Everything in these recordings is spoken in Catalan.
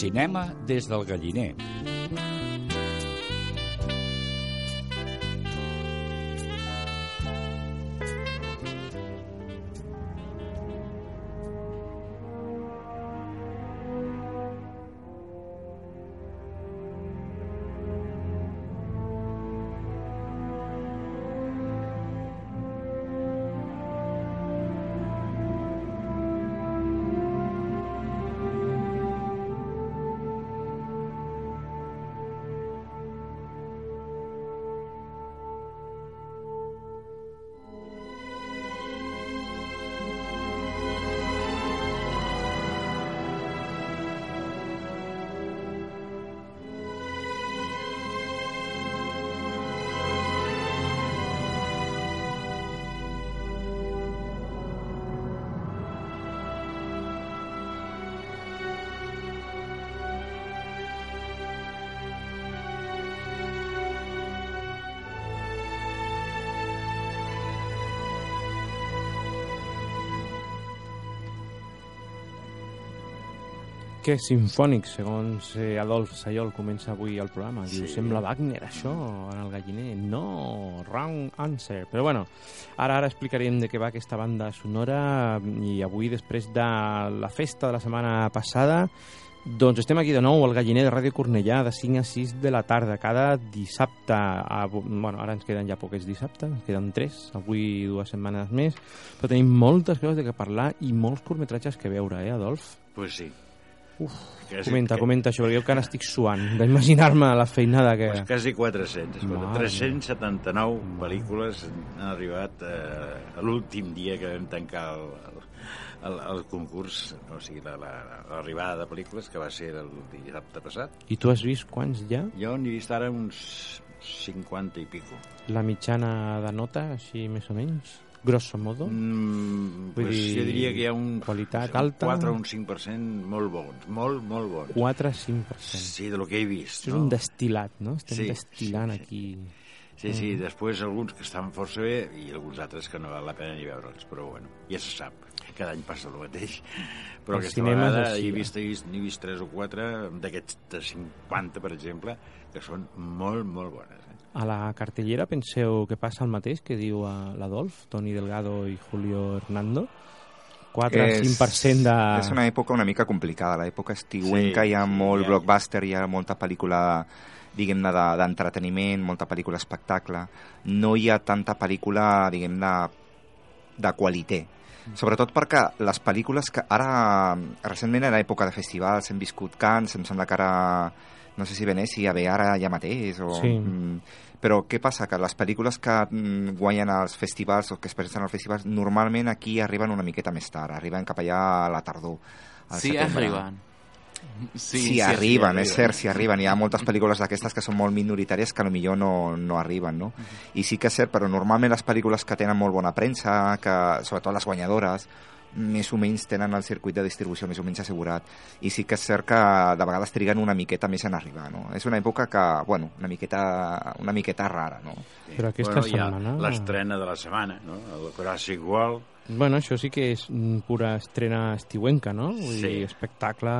Cinema des del galliner. Què, sinfònic, segons eh, Adolf Sayol comença avui el programa. Diu, Sí. sembla Wagner, això, en el galliner. No, wrong answer. Però bueno, ara ara explicarem de què va aquesta banda sonora i avui, després de la festa de la setmana passada, doncs estem aquí de nou al galliner de Ràdio Cornellà de 5 a 6 de la tarda, cada dissabte. A, bueno, ara ens queden ja poquets dissabtes, ens queden 3, avui dues setmanes més, però tenim moltes coses de què parlar i molts curtmetratges que veure, eh, Adolf? Pues sí. Uf, Quasi- comenta, que- comenta això, perquè jo encara estic suant d'imaginar-me la feinada que... Pues quasi 400. escolta, Mare 379 pel·lícules han arribat eh, a l'últim dia que vam tancar el, el, el concurs, o sigui, la- la- l'arribada de pel·lícules, que va ser el dissabte passat. I tu has vist quants ja? Jo n'he vist ara uns 50 i pico. La mitjana de nota, així més o menys? Grosso modo? Mm, Vull pues dir, jo diria que hi ha un, qualitat un alta? 4 o un 5% molt bons, molt, molt bons. 4-5%. Sí, de lo que he vist. Això és un destil·lat, no? Estem Sí, destil·lant sí, sí. aquí... Sí, sí, després alguns que estan força bé i alguns altres que no val la pena ni veure'ls, però bueno, ja se sap, cada any passa el mateix. Però El aquesta vegada així, he vist, he vist, n'he vist 3 o 4 d'aquests de 50, per exemple, que són molt, molt bones. Eh? A la cartellera penseu que passa el mateix que diu a l'Adolf, Toni Delgado i Julio Hernando? 4-5% de... És una època una mica complicada, l'època estiuenca, Sí, hi ha sí, molt hi ha- blockbuster, hi ha molta pel·lícula diguem-ne, de- d'entreteniment, molta pel·lícula espectacle. No hi ha tanta pel·lícula, diguem-ne, de qualitat. Sobretot perquè les pel·lícules que ara, recentment era època de festivals, hem viscut Cannes, em sembla que ara, no sé si Venècia ve ara ja mateix, o... Sí. Mm, però què passa? Que les pel·lícules que mm, guanyen als festivals o que es presenten als festivals normalment aquí arriben una miqueta més tard, arriben cap allà a la tardor. Sí, setembre. arriben. Sí, sí, arriben, és cert, sí arriben. Hi ha moltes pel·lícules d'aquestes que són molt minoritàries que potser no, no arriben, no? I sí que és cert, però normalment les pel·lícules que tenen molt bona premsa, que, sobretot les guanyadores, més o menys tenen el circuit de distribució més o menys assegurat. I sí que és cert que de vegades triguen una miqueta més en arribar, no? És una època que, bueno, una miqueta, una miqueta rara, no? Però aquesta bueno, setmana- l'estrena de la setmana, no? El Jurassic World, Bueno, això sí que és pura estrena estiuenca, no? Vull Sí. dir, espectacle...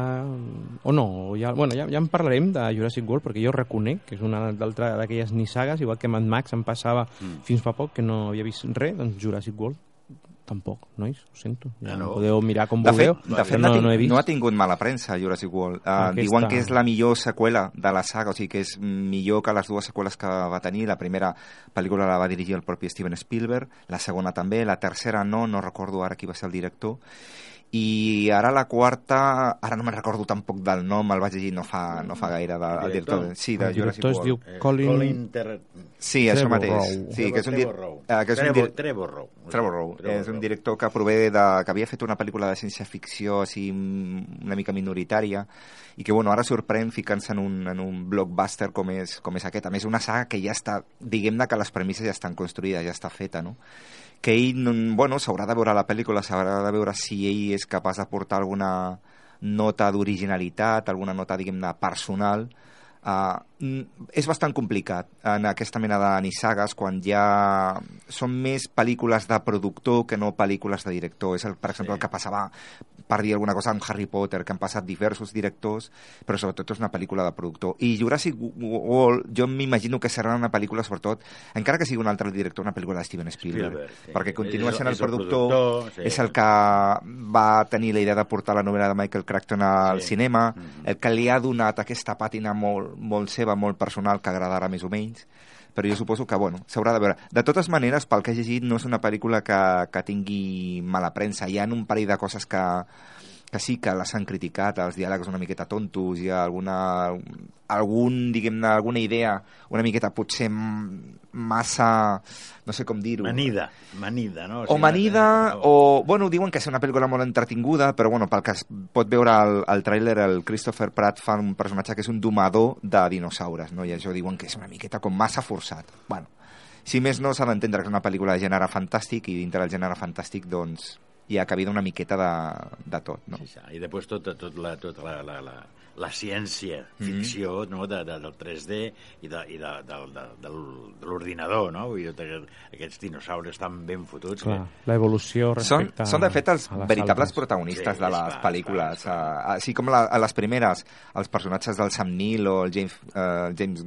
O no, ja, bueno, ja, ja en parlarem de Jurassic World, perquè jo reconec que és una d'altra d'aquelles nissagues, igual que Mad Max em passava Mm. fins fa poc, que no havia vist res, doncs Jurassic World tampoc, nois, ho sento. Ja Ah, no. no? podeu mirar com De fet, vulgueu, de però fet no, no, no he vist. no ha tingut mala premsa Jurassic World. Uh, Aquesta- Diuen que és la millor seqüela de la saga, o sigui que és millor que les dues seqüeles que va tenir. La primera pel·lícula la va dirigir el propi Steven Spielberg, la segona també, la tercera no, no recordo ara qui va ser el director. I ara la quarta, ara no me'n recordo tampoc del nom, el vaig llegir no fa, no fa gaire, de, el Director? director, sí, de El director es diu eh, Colin... Colin Ter... Sí, això Trevor mateix. Rowe. Sí, que és un, di- Trevor Rowe. eh, que és un Trevor, Rowe. Trevor Rowe. és un director que prové de... que havia fet una pel·lícula de ciència-ficció així una mica minoritària i que bueno, ara sorprèn ficant-se en, un, en un blockbuster com és, com és aquest. A més, una saga que ja està, diguem-ne que les premisses ja estan construïdes, ja està feta, no? Que ell, bueno, s'haurà de veure la pel·lícula, s'haurà de veure si ell és capaç de portar alguna nota d'originalitat, alguna nota, diguem-ne, personal, Uh, mm, és bastant complicat en aquesta mena de nissagues quan ja són més pel·lícules de productor que no pel·lícules de director. És, el, per exemple, sí. el que passava, per dir alguna cosa, amb Harry Potter, que han passat diversos directors, però sobretot és una pel·lícula de productor. I Jurassic World, jo m'imagino que serà una pel·lícula, sobretot, encara que sigui un altre director, una pel·lícula de Steven Spielberg, Spielberg sí. perquè continua sent el, el productor, productor sí. és el que va tenir la idea de portar la novel·la de Michael Crichton al sí. cinema, mm -hmm. el que li ha donat aquesta pàtina molt, molt seva, molt personal, que agradarà més o menys, però jo suposo que, bueno, s'haurà de veure. De totes maneres, pel que he llegit, no és una pel·lícula que, que tingui mala premsa. Hi ha un parell de coses que, que sí que les han criticat, els diàlegs una miqueta tontos, ha alguna, algun, diguem-ne, alguna idea una miqueta potser massa, no sé com dir-ho. Manida, manida, no? O, o sigui, manida, no. o, bueno, diuen que és una pel·lícula molt entretinguda, però bueno, pel que es pot veure al, al tràiler, el Christopher Pratt fa un personatge que és un domador de dinosaures, no? I això diuen que és una miqueta com massa forçat. Bueno, si més no, s'ha d'entendre que és una pel·lícula de gènere fantàstic i dintre del gènere fantàstic, doncs, hi ha cabida una miqueta de, de tot, no? Sí, sí. I després tot, tot la, tota la, la, la, la ciència, mhm. ficció, mm -hmm. no?, de, de, del 3D i de, i de, de, de, de, de l'ordinador, no? Vull dir, que aquests dinosaures estan ben fotuts. Clar, que... l'evolució respecte són, són, de fet, els veritables altres. protagonistes sí, de les clar, pel·lícules. Clar, clar, clar. Així com la, a les primeres, els personatges del Sam Neill o el James, uh, James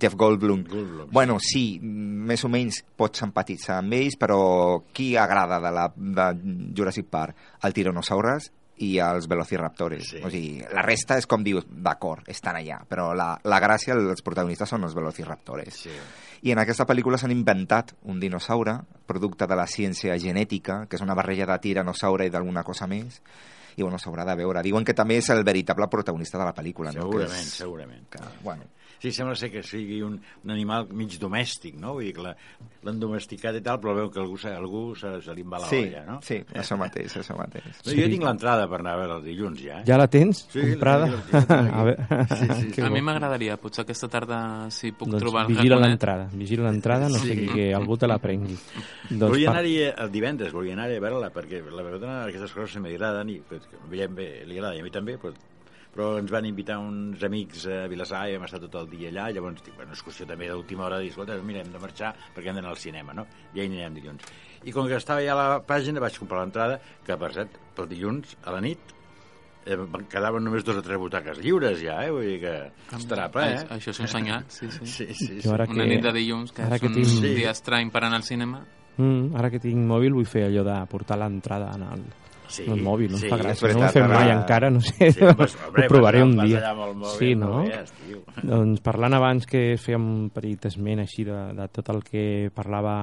Jeff Goldblum. Goldblum bueno, sí. sí, més o menys pots empatitzar amb ells, però qui agrada de, la, de Jurassic Park, el Tiranosaurus i els Velociraptors. Sí. O sigui, la resta és com dius, d'acord, estan allà, però la, la gràcia, els protagonistes són els Velociraptors. Sí. I en aquesta pel·lícula s'han inventat un dinosaure, producte de la ciència genètica, que és una barreja de tiranosaure i d'alguna cosa més, i bueno, s'haurà de veure. Diuen que també és el veritable protagonista de la pel·lícula. Segurament, no? que és, segurament. Que, bueno, Sí, sembla ser que sigui un, un animal mig domèstic, no? Vull dir que l'han domesticat i tal, però veu que algú, algú se, se li va la sí, olla, no? Sí, això mateix, això mateix. No, sí. Jo tinc l'entrada per anar a veure el dilluns, ja. Eh? Ja la tens? Sí, comprada? La, a veure. Sí, sí, sí. A mi m'agradaria, potser aquesta tarda, si puc doncs trobar... vigila l'entrada, vigila l'entrada, no sí. sé que algú te la prengui. Doncs volia anar-hi el divendres, volia anar-hi a veure-la, perquè la veritat aquestes coses se m'agraden i pues, a ella li agrada i a mi també, però però ens van invitar uns amics a Vilassar i hem estat tot el dia allà, llavors, dic, bueno, excursió també d'última hora, dir, escolta, mira, hem de marxar perquè hem d'anar al cinema, no? I ja hi anirem dilluns. I com que estava ja a la pàgina, vaig comprar l'entrada, que per cert, pel dilluns, a la nit, eh, quedaven només dos o tres butaques lliures ja, eh? Vull dir que estarà ple, eh? Això és un senyal, sí, sí. sí, sí, sí. Ara Una que, nit de dilluns, que ara és que un tinc... dia estrany per anar al cinema. Mm, ara que tinc mòbil vull fer allò de portar l'entrada en el, sí, el mòbil, no sí, em fa gràcia. Veritat, no ho fem mai ara... encara, no sé, sí, pues, ho provaré un dia. Mòbil, sí, no? no doncs parlant abans que fèiem un petit esment així de, de tot el que parlava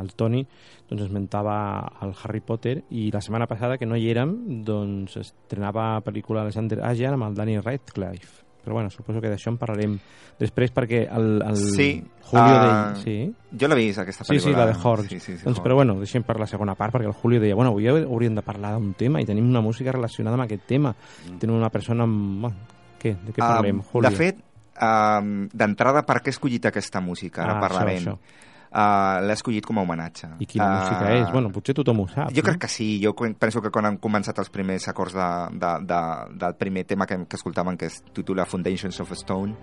el Toni, doncs esmentava el Harry Potter i la setmana passada, que no hi érem, doncs estrenava pel·lícula Alexander Ajan amb el Danny Radcliffe però bueno, suposo que d'això en parlarem després perquè el, el sí, Julio uh, deia... Sí? Jo l'he vist, aquesta pel·lícula. Sí, sí, la de Horns. Sí, sí, sí, doncs, però bueno, deixem per la segona part perquè el Julio deia, bueno, avui hauríem de parlar d'un tema i tenim una música relacionada amb aquest tema. Mm. Tenim una persona amb... Bueno, què? De què parlem, uh, Julio? De fet, uh, d'entrada, per què he escollit aquesta música? Ara ah, parlarem. Això, això uh, l'he escollit com a homenatge. I quina uh, música és? Bueno, potser tothom ho sap. Jo no? crec que sí. Jo penso que quan han començat els primers acords de, de, de, del primer tema que, que escoltaven, que es titula Foundations of Stone,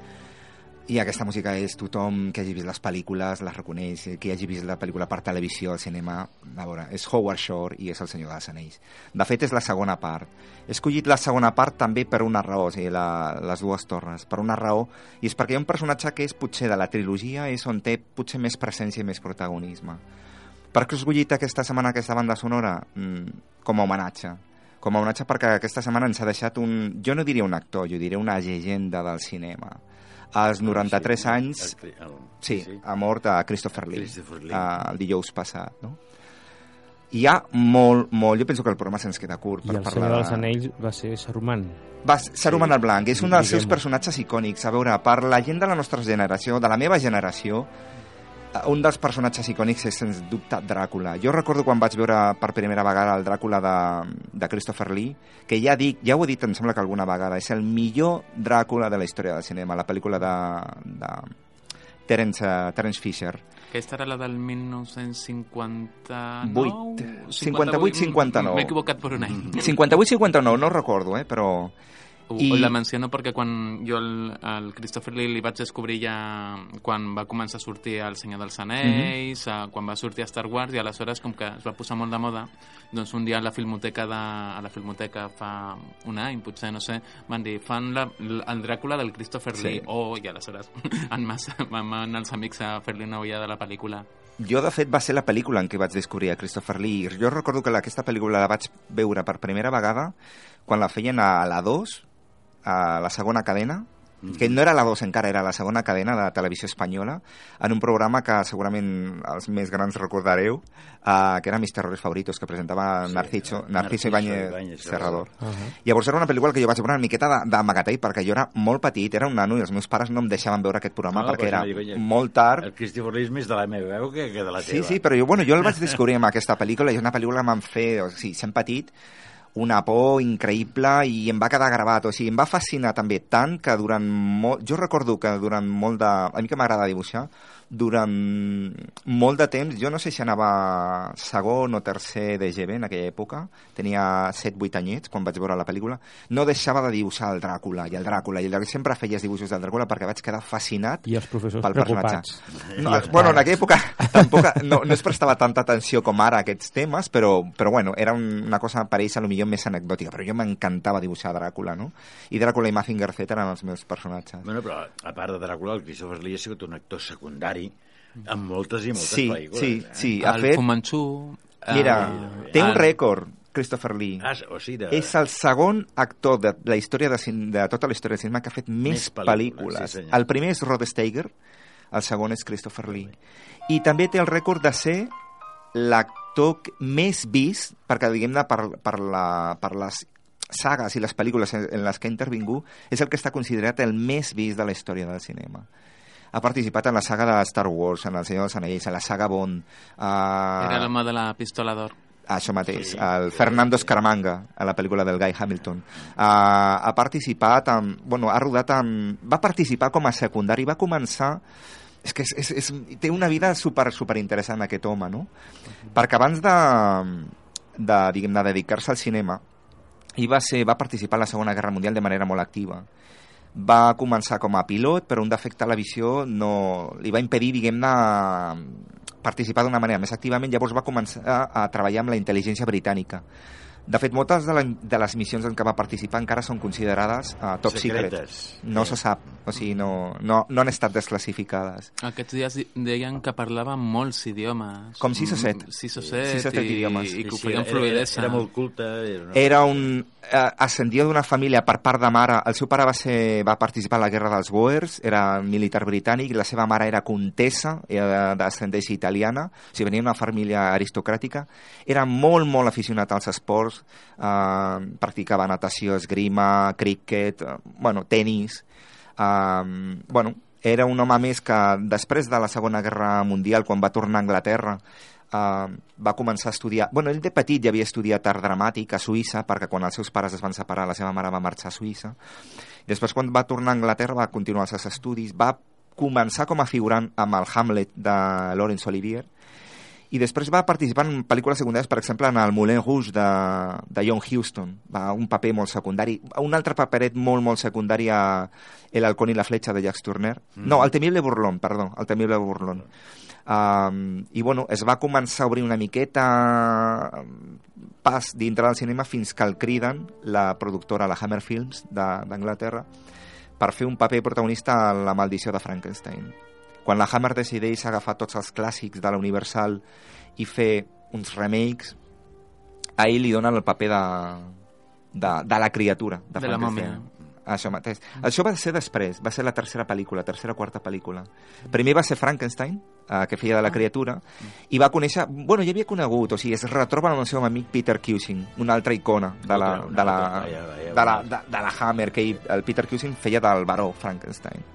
i aquesta música és tothom que hagi vist les pel·lícules, les reconeix, que hagi vist la pel·lícula per televisió, al cinema, a veure, és Howard Shore i és El senyor dels anells. De fet, és la segona part. He escollit la segona part també per una raó, o sigui, la, les dues torres, per una raó, i és perquè hi ha un personatge que és potser de la trilogia, és on té potser més presència i més protagonisme. Per què he escollit aquesta setmana aquesta banda sonora? Mm, com a homenatge com a homenatge perquè aquesta setmana ens ha deixat un... Jo no diria un actor, jo diria una llegenda del cinema als 93 sí, anys, sí, ha mort a Christopher Lee, Christopher Lee. El dijous passat, no? Hi ha molt, molt... Jo penso que el programa se'ns queda curt per I el Senyor dels Anells va ser Saruman. Va, Saruman sí, el Blanc, és un dels seus personatges icònics. A veure, per la gent de la nostra generació, de la meva generació, un dels personatges icònics és, sens dubte, Dràcula. Jo recordo quan vaig veure per primera vegada el Dràcula de, de Christopher Lee, que ja dic, ja ho he dit, em sembla que alguna vegada, és el millor Dràcula de la història del cinema, la pel·lícula de, de Terence, uh, Terence Fisher. Aquesta era la del 1959? 58-59. M'he equivocat per un any. 58-59, no recordo, eh, però I... La menciono perquè quan jo el, el Christopher Lee li vaig descobrir ja quan va començar a sortir El Senyor dels Anells, mm -hmm. quan va sortir a Star Wars, i aleshores, com que es va posar molt de moda, doncs un dia a la filmoteca, de, a la filmoteca fa un any, potser, no sé, van dir, fan la, el Dràcula del Christopher Lee, sí. oh, i aleshores en massa, van anar els amics a fer-li una ullada de la pel·lícula. Jo, de fet, va ser la pel·lícula en què vaig descobrir a Christopher Lee. Jo recordo que aquesta pel·lícula la vaig veure per primera vegada quan la feien a la 2, a la segona cadena, mm. que no era la 2 encara, era la segona cadena de televisió espanyola, en un programa que segurament els més grans recordareu, uh, que era Mis terrores favoritos, que presentava sí, Narciso, Narciso, Narciso Ibáñez Serrador. Uh -huh. Llavors era una pel·lícula que jo vaig veure una miqueta d'amagatell, perquè jo era molt petit, era un nano, i els meus pares no em deixaven veure aquest programa no, perquè era no, molt tard. El Christopher Lee és més de la meva veu que, que de la teva. Sí, sí, però jo, bueno, jo el vaig descobrir amb aquesta pel·lícula, i és una pel·lícula que m'han fet, o sigui, sent petit, una por increïble i em va quedar gravat. O sigui, em va fascinar també tant que durant molt... Jo recordo que durant molt de... A mi que m'agrada dibuixar, durant molt de temps, jo no sé si anava segon o tercer de GB en aquella època, tenia 7-8 anyets quan vaig veure la pel·lícula, no deixava de dibuixar el Dràcula i el Dràcula, i el Dràcula. sempre feies dibuixos del Dràcula perquè vaig quedar fascinat I els professors pel preocupats. personatge. No, els bueno, en aquella època tampoc, no, no es prestava tanta atenció com ara a aquests temes, però, però bueno, era una cosa per ells a lo millor més anecdòtica, però jo m'encantava dibuixar Dràcula, no? I Dràcula i Mazinger Z eren els meus personatges. Bueno, però a part de Dràcula, el Christopher Lee ha sigut un actor secundari amb moltes i moltes sí, pel·lícules. Sí, eh? sí. Ha el fet... Fumanchu... Mira, el... té un rècord, Christopher Lee. Ah, o sigui, de... És el segon actor de la història de, de tota la història de cinema que ha fet més, més pel·lícules. pel·lícules. Sí, el primer és Rod Steiger, el segon és Christopher Lee. I també té el rècord de ser l'actor més vist, perquè diguem-ne per, per, la, per les sagues i les pel·lícules en les que ha intervingut, és el que està considerat el més vist de la història del cinema ha participat en la saga de Star Wars, en El Senyor dels Anells, en la saga Bond. Uh... Era l'home de la pistola d'or. Això mateix, sí. el Fernando Escaramanga, a la pel·lícula del Guy Hamilton. Uh, ha participat, en, bueno, ha rodat en... Va participar com a secundari, va començar és que és, és, és, té una vida super, super interessant aquest home, no? Uh -huh. Perquè abans de, de, diguem, de dedicar-se al cinema, i va, ser, va participar a la Segona Guerra Mundial de manera molt activa va començar com a pilot, però un defecte a la visió no, li va impedir, diguem-ne, participar d'una manera més activament. Llavors va començar a treballar amb la intel·ligència britànica de fet, moltes de, la, de les missions en què va participar encara són considerades uh, top Secretes. secret. No sí. se sap, o sigui, no, no, no han estat desclassificades. Aquests dies deien que parlava molts idiomes. Com 6 o 7. 6 o 7, 6 o 7 i, idiomes. i, i que ho feien fluidesa. Era, era molt culte. Era, no? era un... Eh, ascendia d'una família per part de mare. El seu pare va, ser, va participar a la guerra dels Boers, era militar britànic, la seva mare era contessa, era d'ascendència italiana, o sigui, venia d'una família aristocràtica. Era molt, molt aficionat als esports, esports, eh, practicava natació, esgrima, críquet, eh, bueno, tennis... Eh, bueno, era un home més que després de la Segona Guerra Mundial, quan va tornar a Anglaterra, uh, va començar a estudiar... bueno, ell de petit ja havia estudiat art dramàtic a Suïssa, perquè quan els seus pares es van separar, la seva mare va marxar a Suïssa. Després, quan va tornar a Anglaterra, va continuar els seus estudis, va començar com a figurant amb el Hamlet de Laurence Olivier, i després va participar en pel·lícules secundàries, per exemple, en el Moulin Rouge de, de John Huston, va un paper molt secundari. Un altre paperet molt, molt secundari a El halcón i la fletxa de Jacques Turner. Mm. No, El temible burlón, perdó, El temible burlón. Um, I, bueno, es va començar a obrir una miqueta pas dintre del cinema fins que el criden la productora, la Hammer Films d'Anglaterra, per fer un paper protagonista a La maldició de Frankenstein quan la Hammer decideix agafar tots els clàssics de la Universal i fer uns remakes, a ell li donen el paper de, de, de la criatura. De, de la mòmia. Això mateix. Mm. Això va ser després, va ser la tercera pel·lícula, tercera o quarta pel·lícula. Primer va ser Frankenstein, eh, que feia de la ah. criatura, i va conèixer... Bueno, ja havia conegut, o sigui, es retroba amb el seu amic Peter Cushing, una altra icona de la, de la, de la, de, de la Hammer, que el Peter Cushing feia del baró Frankenstein.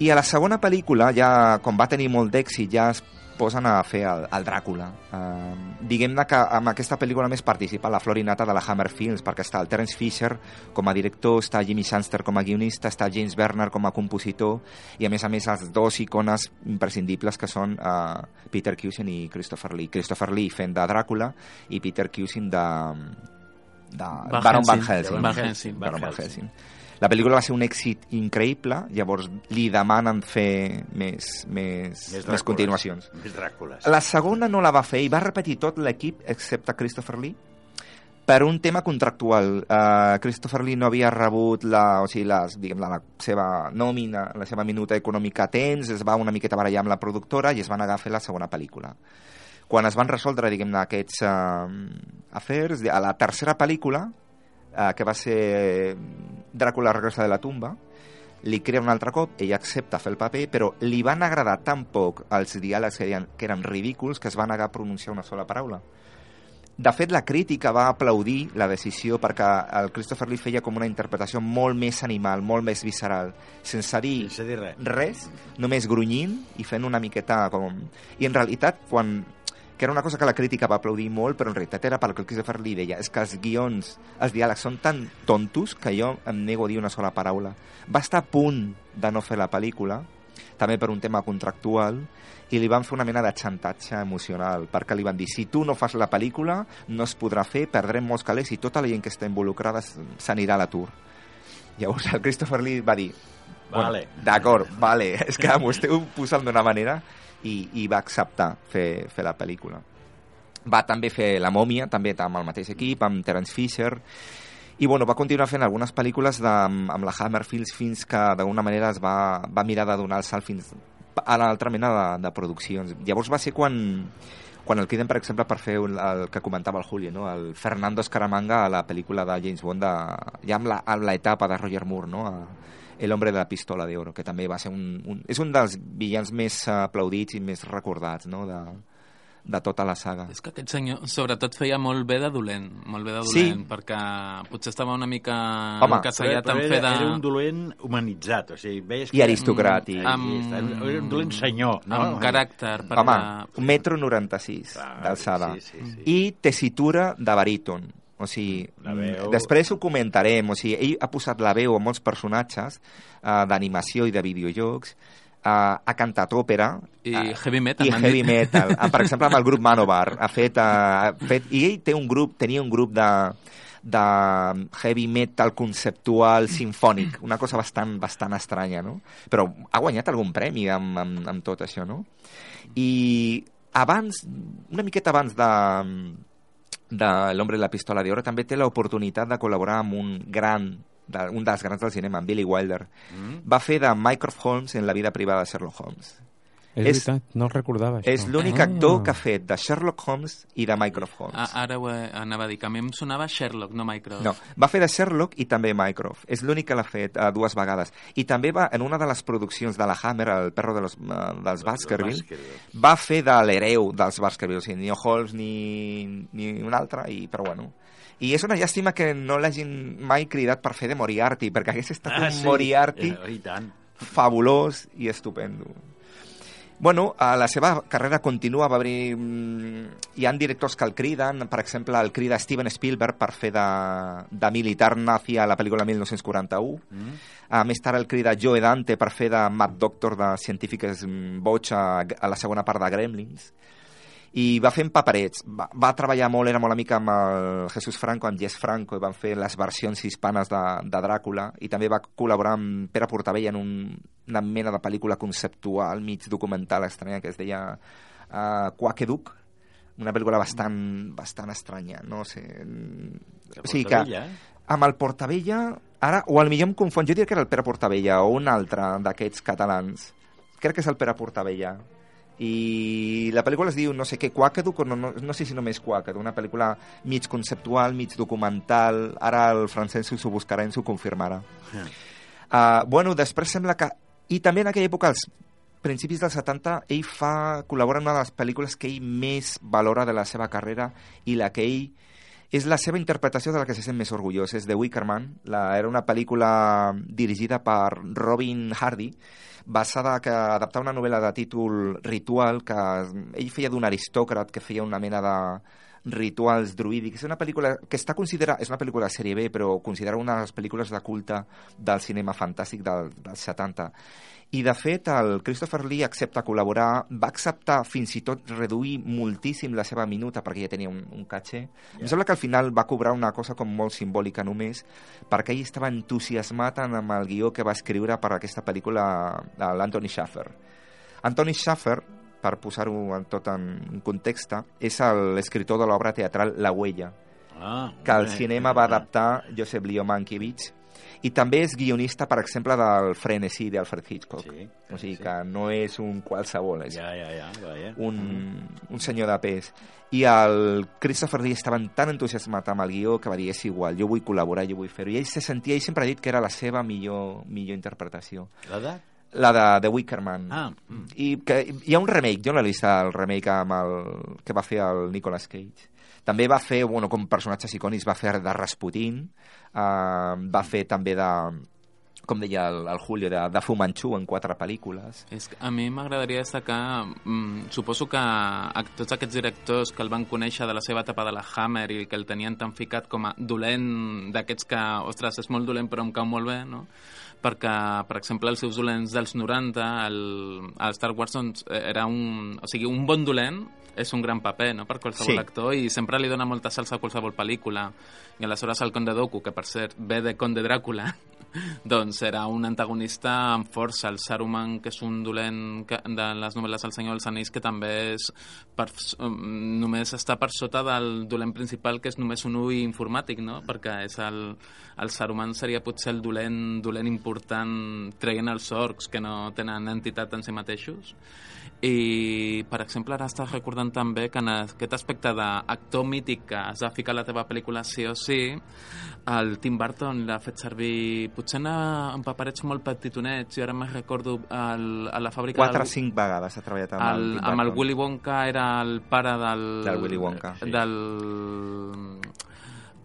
I a la segona pel·lícula, ja com va tenir molt d'èxit, ja es posen a fer el, el Dràcula. Uh, Diguem-ne que amb aquesta pel·lícula més participa la florinata de la Hammer Films, perquè està el Terence Fisher com a director, està Jimmy Shanster com a guionista, està James Werner com a compositor, i a més a més els dos icones imprescindibles que són uh, Peter Cushing i Christopher Lee. Christopher Lee fent de Dràcula i Peter Cushing de, de Van Baron Van Helsing. Helsing. Van Helsing. Van Van Helsing. La pel·lícula va ser un èxit increïble, llavors li demanen fer més, més, més, Dràcules. continuacions. Més Dràcules. La segona no la va fer i va repetir tot l'equip excepte Christopher Lee per un tema contractual. Uh, Christopher Lee no havia rebut la, o sigui, les, diguem, la, la seva nòmina, la seva minuta econòmica a temps, es va una miqueta barallar amb la productora i es van negar a fer la segona pel·lícula. Quan es van resoldre, diguem aquests uh, afers, a la tercera pel·lícula, uh, que va ser Dràcula regressa de la tumba, li crea un altre cop, ell accepta fer el paper, però li van agradar tan poc els diàlegs que, eren, que eren ridículs que es va negar a pronunciar una sola paraula. De fet, la crítica va aplaudir la decisió perquè el Christopher Lee feia com una interpretació molt més animal, molt més visceral, sense dir Sense dir res. res, només grunyint i fent una miqueta com... I en realitat, quan que era una cosa que la crítica va aplaudir molt, però en realitat era perquè el Christopher Lee deia és que els guions, els diàlegs són tan tontos que jo em nego a dir una sola paraula. Va estar a punt de no fer la pel·lícula, també per un tema contractual, i li van fer una mena de xantatge emocional, perquè li van dir, si tu no fas la pel·lícula, no es podrà fer, perdrem molts calés i tota la gent que està involucrada s'anirà a l'atur. Llavors el Christopher Lee va dir, Vale. D'acord, vale, és que m'ho esteu posant d'una manera i, i va acceptar fer, fer la pel·lícula. Va també fer La mòmia, també amb el mateix equip, amb Terence Fisher, i bueno, va continuar fent algunes pel·lícules de, amb, amb la Hammer Films fins que d'alguna manera es va, va mirar de donar el salt fins a l'altra mena de, de produccions. Llavors va ser quan, quan el criden, per exemple, per fer el, el que comentava el Julio, no? el Fernando Escaramanga a la pel·lícula de James Bond, de, ja amb la- amb l'etapa de Roger Moore, no? a, El hombre de la pistola d'oro, que també va ser un, un... És un dels villans més aplaudits i més recordats, no?, de, de tota la saga. És que aquest senyor, sobretot, feia molt bé de dolent, molt bé de Sí. dolent, perquè potser estava una mica Home, casellat però en era, fer de... era un dolent humanitzat, o sigui, veies que... I aristocràtic. Amb- Era un dolent senyor, no? amb caràcter. Per Home, la- un metro 96 Clar, d'alçada. sí, sí, sí. I tessitura de baríton. O sigui, La veu- després ho comentarem. O sigui, ell ha posat la veu a molts personatges uh, d'animació i de videojocs, uh, ha cantat òpera, I eh, heavy metal, i heavy dit. metal. Ah, per exemple, amb el grup Manobar. Ha fet, uh, ha fet, I ell té un grup, tenia un grup de de heavy metal conceptual sinfònic, una cosa bastant, bastant estranya, no? Però ha guanyat algun premi amb, amb, amb tot això, no? I abans, una miqueta abans de, de L'Hombre de la Pistola d'Oro, també té l'oportunitat de col·laborar amb un gran de, un dels grans del cinema, en Billy Wilder. Mm. Va fer de Mycroft Holmes en la vida privada de Sherlock Holmes. És, És- veritat, no el recordava, això. És l'únic Ah. actor que ha fet de Sherlock Holmes i de Mycroft Holmes. Ah, ara ho he- anava a dir, que a mi em sonava Sherlock, no Mycroft. No, va fer de Sherlock i també Mycroft. És l'únic que l'ha fet uh, dues vegades. I també va, en una de les produccions de la Hammer, el perro de los, uh, dels Baskerville, Baskerville. va fer de l'hereu dels Baskerville, o sigui, ni Holmes ni, ni un altre, i, però bueno. I és una llàstima que no l'hagin mai cridat per fer de Moriarty, perquè hagués estat Ah, un sí. Moriarty Eh, I tant. fabulós i estupendo. Bueno, a la seva carrera continua, va haver... mm, Hi han directors que el criden, per exemple, el crida Steven Spielberg per fer de, de militar nazi a la pel·lícula 1941. Mm. A més tard el crida Joe Dante per fer de Mad Doctor de científiques mm, boig a, a la segona part de Gremlins i va fent paperets. Va, va treballar molt, era molt amic amb el Jesús Franco, amb Jess Franco, i van fer les versions hispanes de, de Dràcula, i també va col·laborar amb Pere Portabella en un, una mena de pel·lícula conceptual, mig documental estranya, que es deia uh, Quaqueduc, una pel·lícula bastant, bastant estranya, no sé... O sigui que, eh? amb el Portabella, ara, o al millor em confon, jo diria que era el Pere Portabella o un altre d'aquests catalans. Crec que és el Pere Portabella. I la pel·lícula es diu no sé què, Quaqueduc, o no, no, no sé si només Quaqueduc, una pel·lícula mig conceptual, mig documental, ara el Francesc s'ho buscarà i ens ho confirmarà. Ja. Uh, bueno, després sembla que... I també en aquella època, als principis dels 70, ell fa, col·labora en una de les pel·lícules que ell més valora de la seva carrera i la que ell és la seva interpretació de la que se sent més orgullós. És The Wicker Man. La, era una pel·lícula dirigida per Robin Hardy, basada que adaptava una novel·la de títol Ritual, que ell feia d'un aristòcrat que feia una mena de rituals druídics. És una pel·lícula que està considerada... És una pel·lícula de sèrie B, però considerada una de les pel·lícules de culte del cinema fantàstic del, dels 70. I, de fet, el Christopher Lee accepta col·laborar, va acceptar fins i tot reduir moltíssim la seva minuta perquè ja tenia un, un caché. Yeah. Em sembla que al final va cobrar una cosa com molt simbòlica només, perquè ell estava entusiasmat amb el guió que va escriure per aquesta pel·lícula l'Anthony Schaffer. Anthony Schaffer, per posar-ho en tot en context, és l'escriptor de l'obra teatral La Huella, Ah, que al cinema va adaptar Josep Leo Mankiewicz i també és guionista, per exemple, del Frenesí d'Alfred Hitchcock. Sí, o sigui sí. que no és un qualsevol, és Ja, ja, ja, un, un senyor de pes. I el Christopher Lee estava tan entusiasmat amb el guió que va dir, és igual, jo vull col·laborar, jo vull fer-ho. I ell se sentia, ell sempre ha dit que era la seva millor, millor interpretació. L'edat? La de The Wicker Man. Ah, mm. I que hi ha un remake, jo no l'he vist el remake amb el, que va fer el Nicolas Cage. També va fer, bueno, com personatges icònics, va fer de Rasputin, uh, va fer també de, com deia el, el Julio, de, de Fu Manchu en quatre pel·lícules. És que a mi m'agradaria destacar, mm, suposo que a tots aquests directors que el van conèixer de la seva etapa de la Hammer i que el tenien tan ficat com a dolent d'aquests que, ostres, és molt dolent però em cau molt bé, no? Perquè, per exemple, els seus dolents dels 90, el, el Star Wars doncs, era un... O sigui, un bon dolent és un gran paper no? per qualsevol Sí. actor i sempre li dona molta salsa a qualsevol pel·lícula. I aleshores el Conde Dooku, que per cert ve de Conde Dràcula, doncs era un antagonista amb força, el Saruman, que és un dolent que, de les novel·les del Senyor dels Anells, que també és per, um, només està per sota del dolent principal, que és només un ull informàtic, no? perquè és el, el Saruman seria potser el dolent, dolent important traient els orcs que no tenen entitat en si mateixos. I, per exemple, ara estàs recordant també que en aquest aspecte d'actor mític que has de ficar a la teva pel·lícula sí o sí, el Tim Burton l'ha fet servir potser en, paperets molt petitonets, i ara me'n recordo el, a la fàbrica Quatre o del, cinc vegades ha treballat amb el, el, amb el. Willy Wonka era el pare del... Del Willy Wonka. Sí.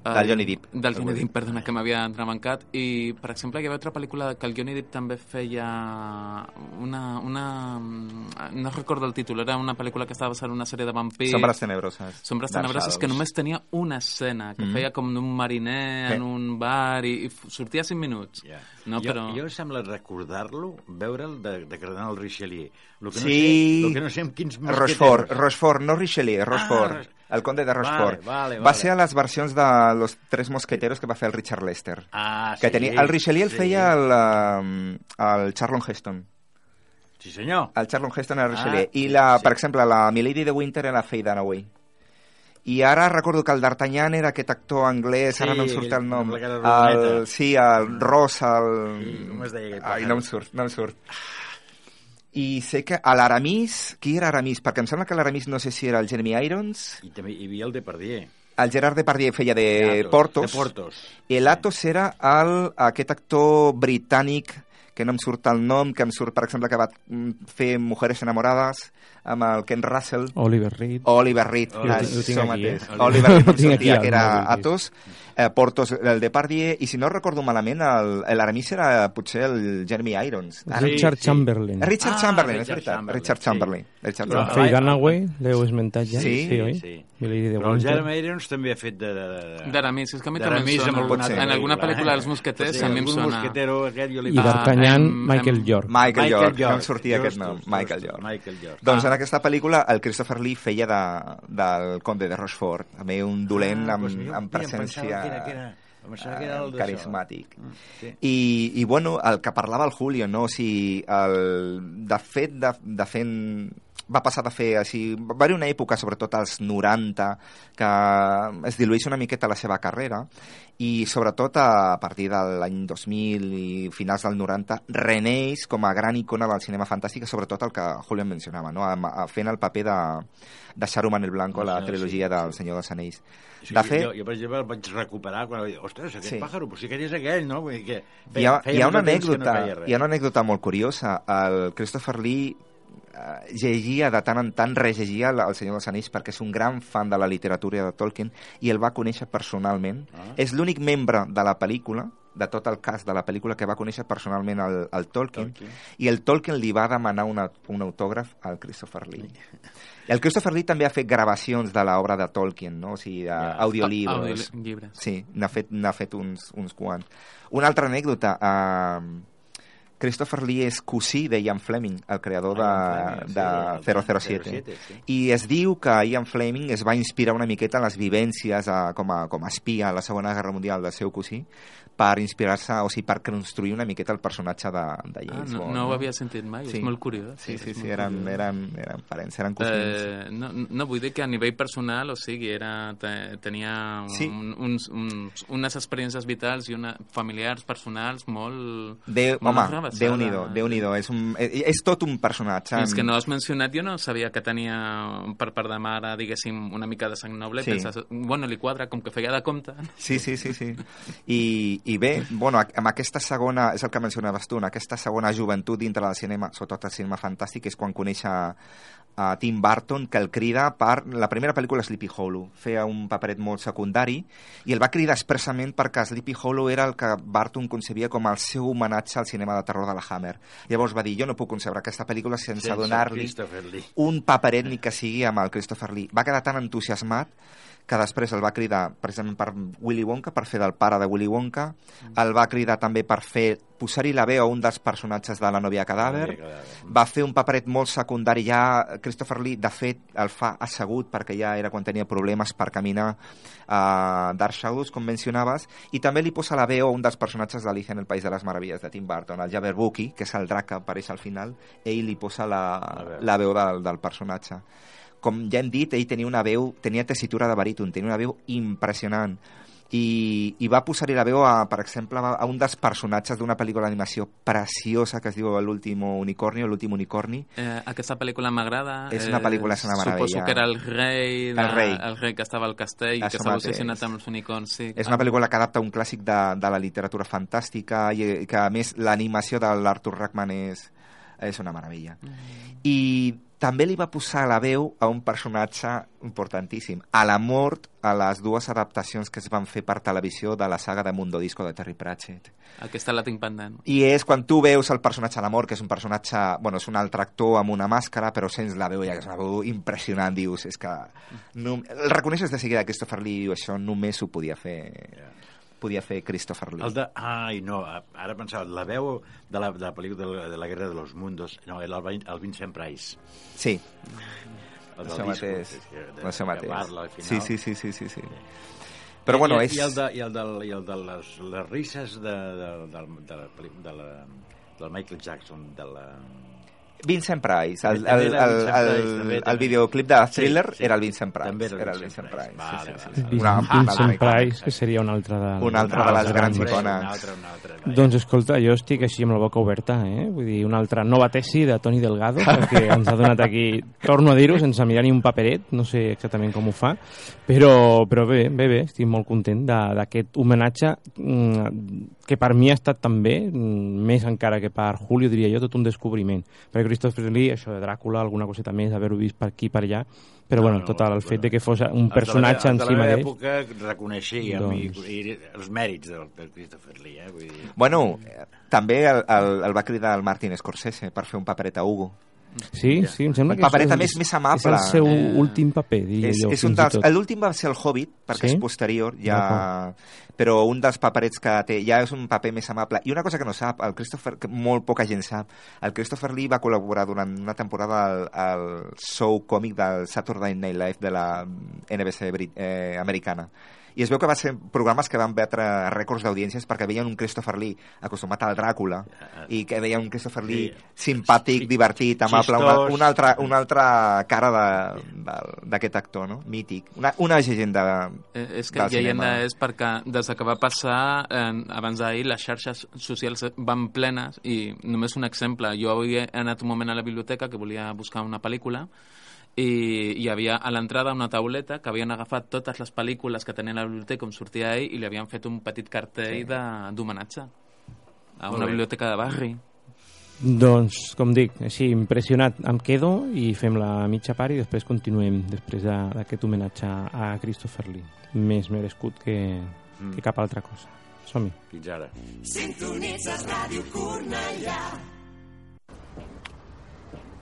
Del... Del el- Johnny Depp. Del El Johnny. Depp, perdona, que m'havia entrebancat. I, per exemple, hi havia altra pel·lícula que el Johnny Depp també feia una... una no recordo el títol, era una pel·lícula que estava basada en una sèrie de vampirs. Sombres tenebroses. Sombres tenebroses que només tenia una escena, que Mhm. feia com d'un mariner en Sí. un bar i, i sortia 5 minuts. Ja. No, jo, però... jo em sembla recordar-lo, veure'l de, de Cardenal Richelieu. Lo que no Sí. sé, lo que no sé amb quins. Rochefort, Rochefort, no Richelieu, Rochefort. Ros- el conde de Rochefort. Vale, vale, Va vale. ser a les versions de Los Tres Mosqueteros que va fer el Richard Lester. Ah, que sí, tenia, el Richelieu el sí. feia el, um, el Charlton Heston. Sí, senyor. El Charlton Heston era el Ah, Richelieu. I, la, sí. per exemple, la Milady de Winter era Faye Dunaway. I ara recordo que el D'Artagnan era aquest actor anglès, Sí, ara no em surt el nom. El, sí, el Ross, el... Sí, com es deia aquell Ai, no em surt, no em surt. I sé que a l'Aramis, qui era Aramis? Perquè em sembla que l'Aramis no sé si era el Jeremy Irons, I també hi havia el Depardieu. el Gerard Depardieu feia de Athos, Portos, De Portos. i l'Atos era el, aquest actor britànic que no em surt el nom, que em surt, per exemple, que va mm, fer Mujeres enamorades amb el Ken Russell, Oliver Reed. Oliver Reed, tinc- això ho tinc aquí, mateix. eh? Oliver Reed aquí, sortia, que era sí. Atos, eh, Portos el Depardieu, i si no recordo malament, el- l'Aramis era potser el Jeremy Irons. Ara, Richard sí. Chamberlain. Richard Ah, Chamberlain, és Richard veritat. Chamberlain, Richard sí. Chamberlain. Richard Però- Chamberlain. Faye Dunaway, l'heu esmentat ja? Sí, sí, oi? sí. De Però el. Jeremy Irons també ha fet de... de, de D'Aramis, és que a mi també em sona. En alguna pel·lícula dels mosqueters mi em sona. I Ah, d'Artagnan, em- Michael em- York. Michael, York, no em York. sortia aquest Justos, nom. Michael justos, York. Michael York. Doncs Ah. en aquesta pel·lícula el Christopher Lee feia de, del conde de Rochefort, també un dolent Ah, amb, doncs amb mira, em presència que era- que era- em pensava que era el carismàtic. Mm, sí. I, I, bueno, el que parlava el Julio, no? O sigui, el, de fet, de, de fent va passar de fer així... Va haver una època, sobretot als 90, que es dilueix una miqueta la seva carrera i sobretot a partir de l'any 2000 i finals del 90 reneix com a gran icona del cinema fantàstic, sobretot el que Julio mencionava, no? A, fent el paper de, de Saruman el Blanco a la trilogia sí, del sí. Senyor dels Anells. Sí, De fet, jo, jo, per exemple, el vaig recuperar quan vaig dir, ostres, aquest Sí. pàjaro, però sí que és aquell, no? Vull dir que hi ha, feia hi ha una anècdota, no feia hi ha una anècdota molt curiosa. El Christopher Lee llegia de tant en tant, rellegia el Senyor dels Anells perquè és un gran fan de la literatura de Tolkien i el va conèixer personalment. Ah. És l'únic membre de la pel·lícula de tot el cas de la pel·lícula que va conèixer personalment el, el Tolkien, Tolkien. i el Tolkien li va demanar una, un autògraf al Christopher Lee. I el Christopher Lee també ha fet gravacions de l'obra de Tolkien, no? o sigui, Ja. yeah. audiolibres. Audiolibres. Sí, n'ha fet, n'ha fet uns, uns quants. Una altra anècdota, uh, Christopher Lee és cosí de Ian Fleming, el creador de, Ian Fleming, sí, de el 007. 007, sí. I es diu que Ian Fleming es va inspirar una miqueta en les vivències a, com, a, com a espia a la Segona Guerra Mundial del seu cosí per inspirar-se, o sigui, per construir una miqueta el personatge de, de Ah, James no, Bond. no ho havia sentit mai, Sí. és molt curiós. Sí, sí, sí, molt eren, curiós. eren, eren parents, eren cosins. Eh, no, no, vull dir que a nivell personal, o sigui, era, te, tenia Sí. un, uns, uns, unes experiències vitals i una, familiars, personals, molt... De, molt home, rebaixades. Déu-n'hi-do, déu nhi déu és, un, és, és tot un personatge. Fins que no has mencionat, jo no sabia que tenia per part de mare, diguéssim, una mica de sang noble. Sí. Sí. Penses, bueno, li quadra, com que feia de compte. Sí, sí, sí, sí. I, i bé, bueno, amb aquesta segona, és el que mencionaves tu, en aquesta segona joventut dintre del cinema, sobretot el cinema fantàstic, és quan coneix a, a Tim Burton, que el crida per... La primera pel·lícula, Sleepy Hollow, feia un paperet molt secundari, i el va cridar expressament perquè Sleepy Hollow era el que Burton concebia com el seu homenatge al cinema de terror de la Hammer. Llavors va dir, jo no puc concebre aquesta pel·lícula sense, Sense donar-li un paperet ni que sigui amb el Christopher Lee. Va quedar tan entusiasmat que després el va cridar precisament per Willy Wonka, per fer del pare de Willy Wonka, el va cridar també per fer posar-hi la veu a un dels personatges de la novia cadàver. va fer un paperet molt secundari. Ja, Christopher Lee de fet el fa assegut perquè ja era quan tenia problemes per caminar a Dark Shadows, com mencionaves i també li posa la veu a un dels personatges d'Alicia en el País de les Meravilles de Tim Burton, el Jabberwocky, que és el drac que apareix al final ell li posa la, veu. la veu del, del personatge com ja hem dit, ell tenia una veu, tenia tessitura de baríton, tenia una veu impressionant i, i va posar-hi la veu a, per exemple, a un dels personatges d'una pel·lícula d'animació preciosa que es diu L'últim unicorni o L'últim unicorni Eh, aquesta pel·lícula m'agrada. És una pel·lícula, és una meravella. Suposo que era el rei, de, El rei. el rei que estava al castell, Això que estava obsessionat amb els unicorns. Sí. És una pel·lícula que adapta un clàssic de, de la literatura fantàstica i que, a més, l'animació de l'Arthur Rackman és, és una meravella. I també li va posar la veu a un personatge importantíssim, a la mort a les dues adaptacions que es van fer per televisió de la saga de Mundo Disco de Terry Pratchett. Aquesta la tinc pendent. I és quan tu veus el personatge a la mort, que és un personatge, bueno, és un altre actor amb una màscara, però sents la veu ja que és una veu impressionant, dius, és que... No, el reconeixes de seguida que Christopher Lee això només ho podia fer podia fer Christopher Lee. El de... Ai, no, ara pensava, la veu de la, de la pel·lícula de la, de la Guerra de los Mundos, no, era el, el Vincent Price. Sí, El del disco, mateix. que- de- que mateix. Parla al final. Sí, sí, sí, sí, sí, sí. Però bueno, I, és... I el de, i el de, i el de les, les risses de, de, de, de, la, de la, del Michael Jackson, de la... Vincent Price, el, el, el, el, el videoclip de Thriller Sí, sí. era el Vincent Price. També era el era el Vincent Price. Price. sí, Vale, sí, sí. vale. Una, una Vincent altra. Price, que seria un altre de... Una altra de les grans icones. Una altra, una altra. Doncs escolta, jo estic així amb la boca oberta, eh? Vull dir, una altra nova tesi de Toni Delgado, perquè ens ha donat aquí, torno a dir-ho, sense mirar ni un paperet, no sé exactament com ho fa, però, però bé, bé, bé, estic molt content d'aquest homenatge mm, que per mi ha estat també, mm, més encara que per Julio, diria jo, tot un descobriment. Perquè Christopher Lee, això de Dràcula, alguna coseta més, haver-ho vist per aquí i per allà, però No, bueno, no, total, el bueno. fet de que fos un de personatge en si de mateix... època reconeixíem Doncs- i, i els mèrits del, del Christopher Lee, eh? Vull dir... Bueno, també el, el, el va cridar el Martin Scorsese per fer un paperet a Hugo. Sí, sí, em sembla que papereta és, més- més amable. És el seu Eh, últim paper, diria És, jo, és un dels, l'últim va ser el Hobbit, perquè Sí? és posterior, ja, però un dels paperets que té ja és un paper més amable. I una cosa que no sap, el Christopher, que molt poca gent sap, el Christopher Lee va col·laborar durant una temporada al, al show còmic del Saturday Night Live de la NBC eh, americana. I es veu que va ser programes que van batre rècords d'audiències perquè veien un Christopher Lee acostumat al Dràcula i que veien un Christopher Lee Sí. simpàtic, Sí. divertit, amable, una, una, altra, una altra cara de- de- d'aquest actor, no? Mític. Una, una llegenda Eh, és que del llegenda és perquè des que va passar eh, abans d'ahir les xarxes socials van plenes i només un exemple, jo avui he anat un moment a la biblioteca que volia buscar una pel·lícula i hi havia a l'entrada una tauleta que havien agafat totes les pel·lícules que tenia a la biblioteca on sortia ell i li havien fet un petit cartell de- d'homenatge a una biblioteca de barri. Doncs, com dic, així impressionat em quedo i fem la mitja part i després continuem després de- d'aquest homenatge a Christopher Lee. Més merescut que, que cap altra cosa. Som-hi. Fins ara. Sintonitzes Ràdio Cornellà.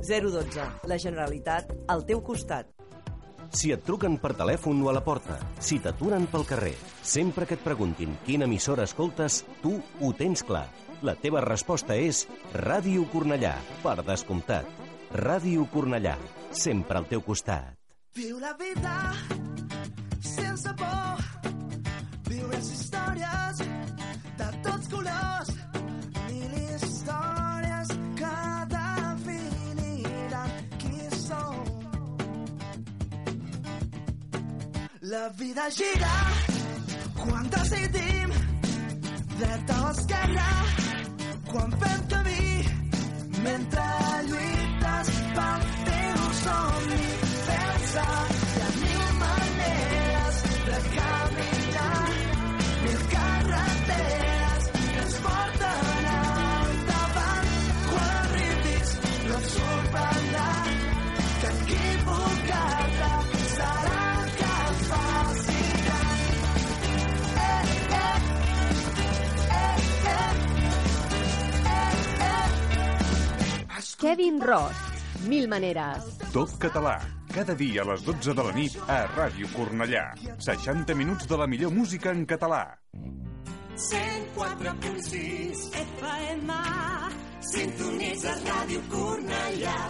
012. La Generalitat al teu costat. Si et truquen per telèfon o a la porta, si t'aturen pel carrer, sempre que et preguntin quina emissora escoltes, tu ho tens clar. La teva resposta és Ràdio Cornellà, per descomptat. Ràdio Cornellà, sempre al teu costat. Viu la vida sense por. Viu les històries de tots colors. La vida gira. Quan decidim dreta o esquerra. Quan fem camí mentre lluites pel teu somni pensa hi ha mil maneres de caminar mil carreteres que ens porten Kevin Ross, Mil maneres. Tot català. Cada dia a les 12 de la nit a Ràdio Cornellà. 60 minuts de la millor música en català. 104.6 FM Sintonitzes Ràdio Cornellà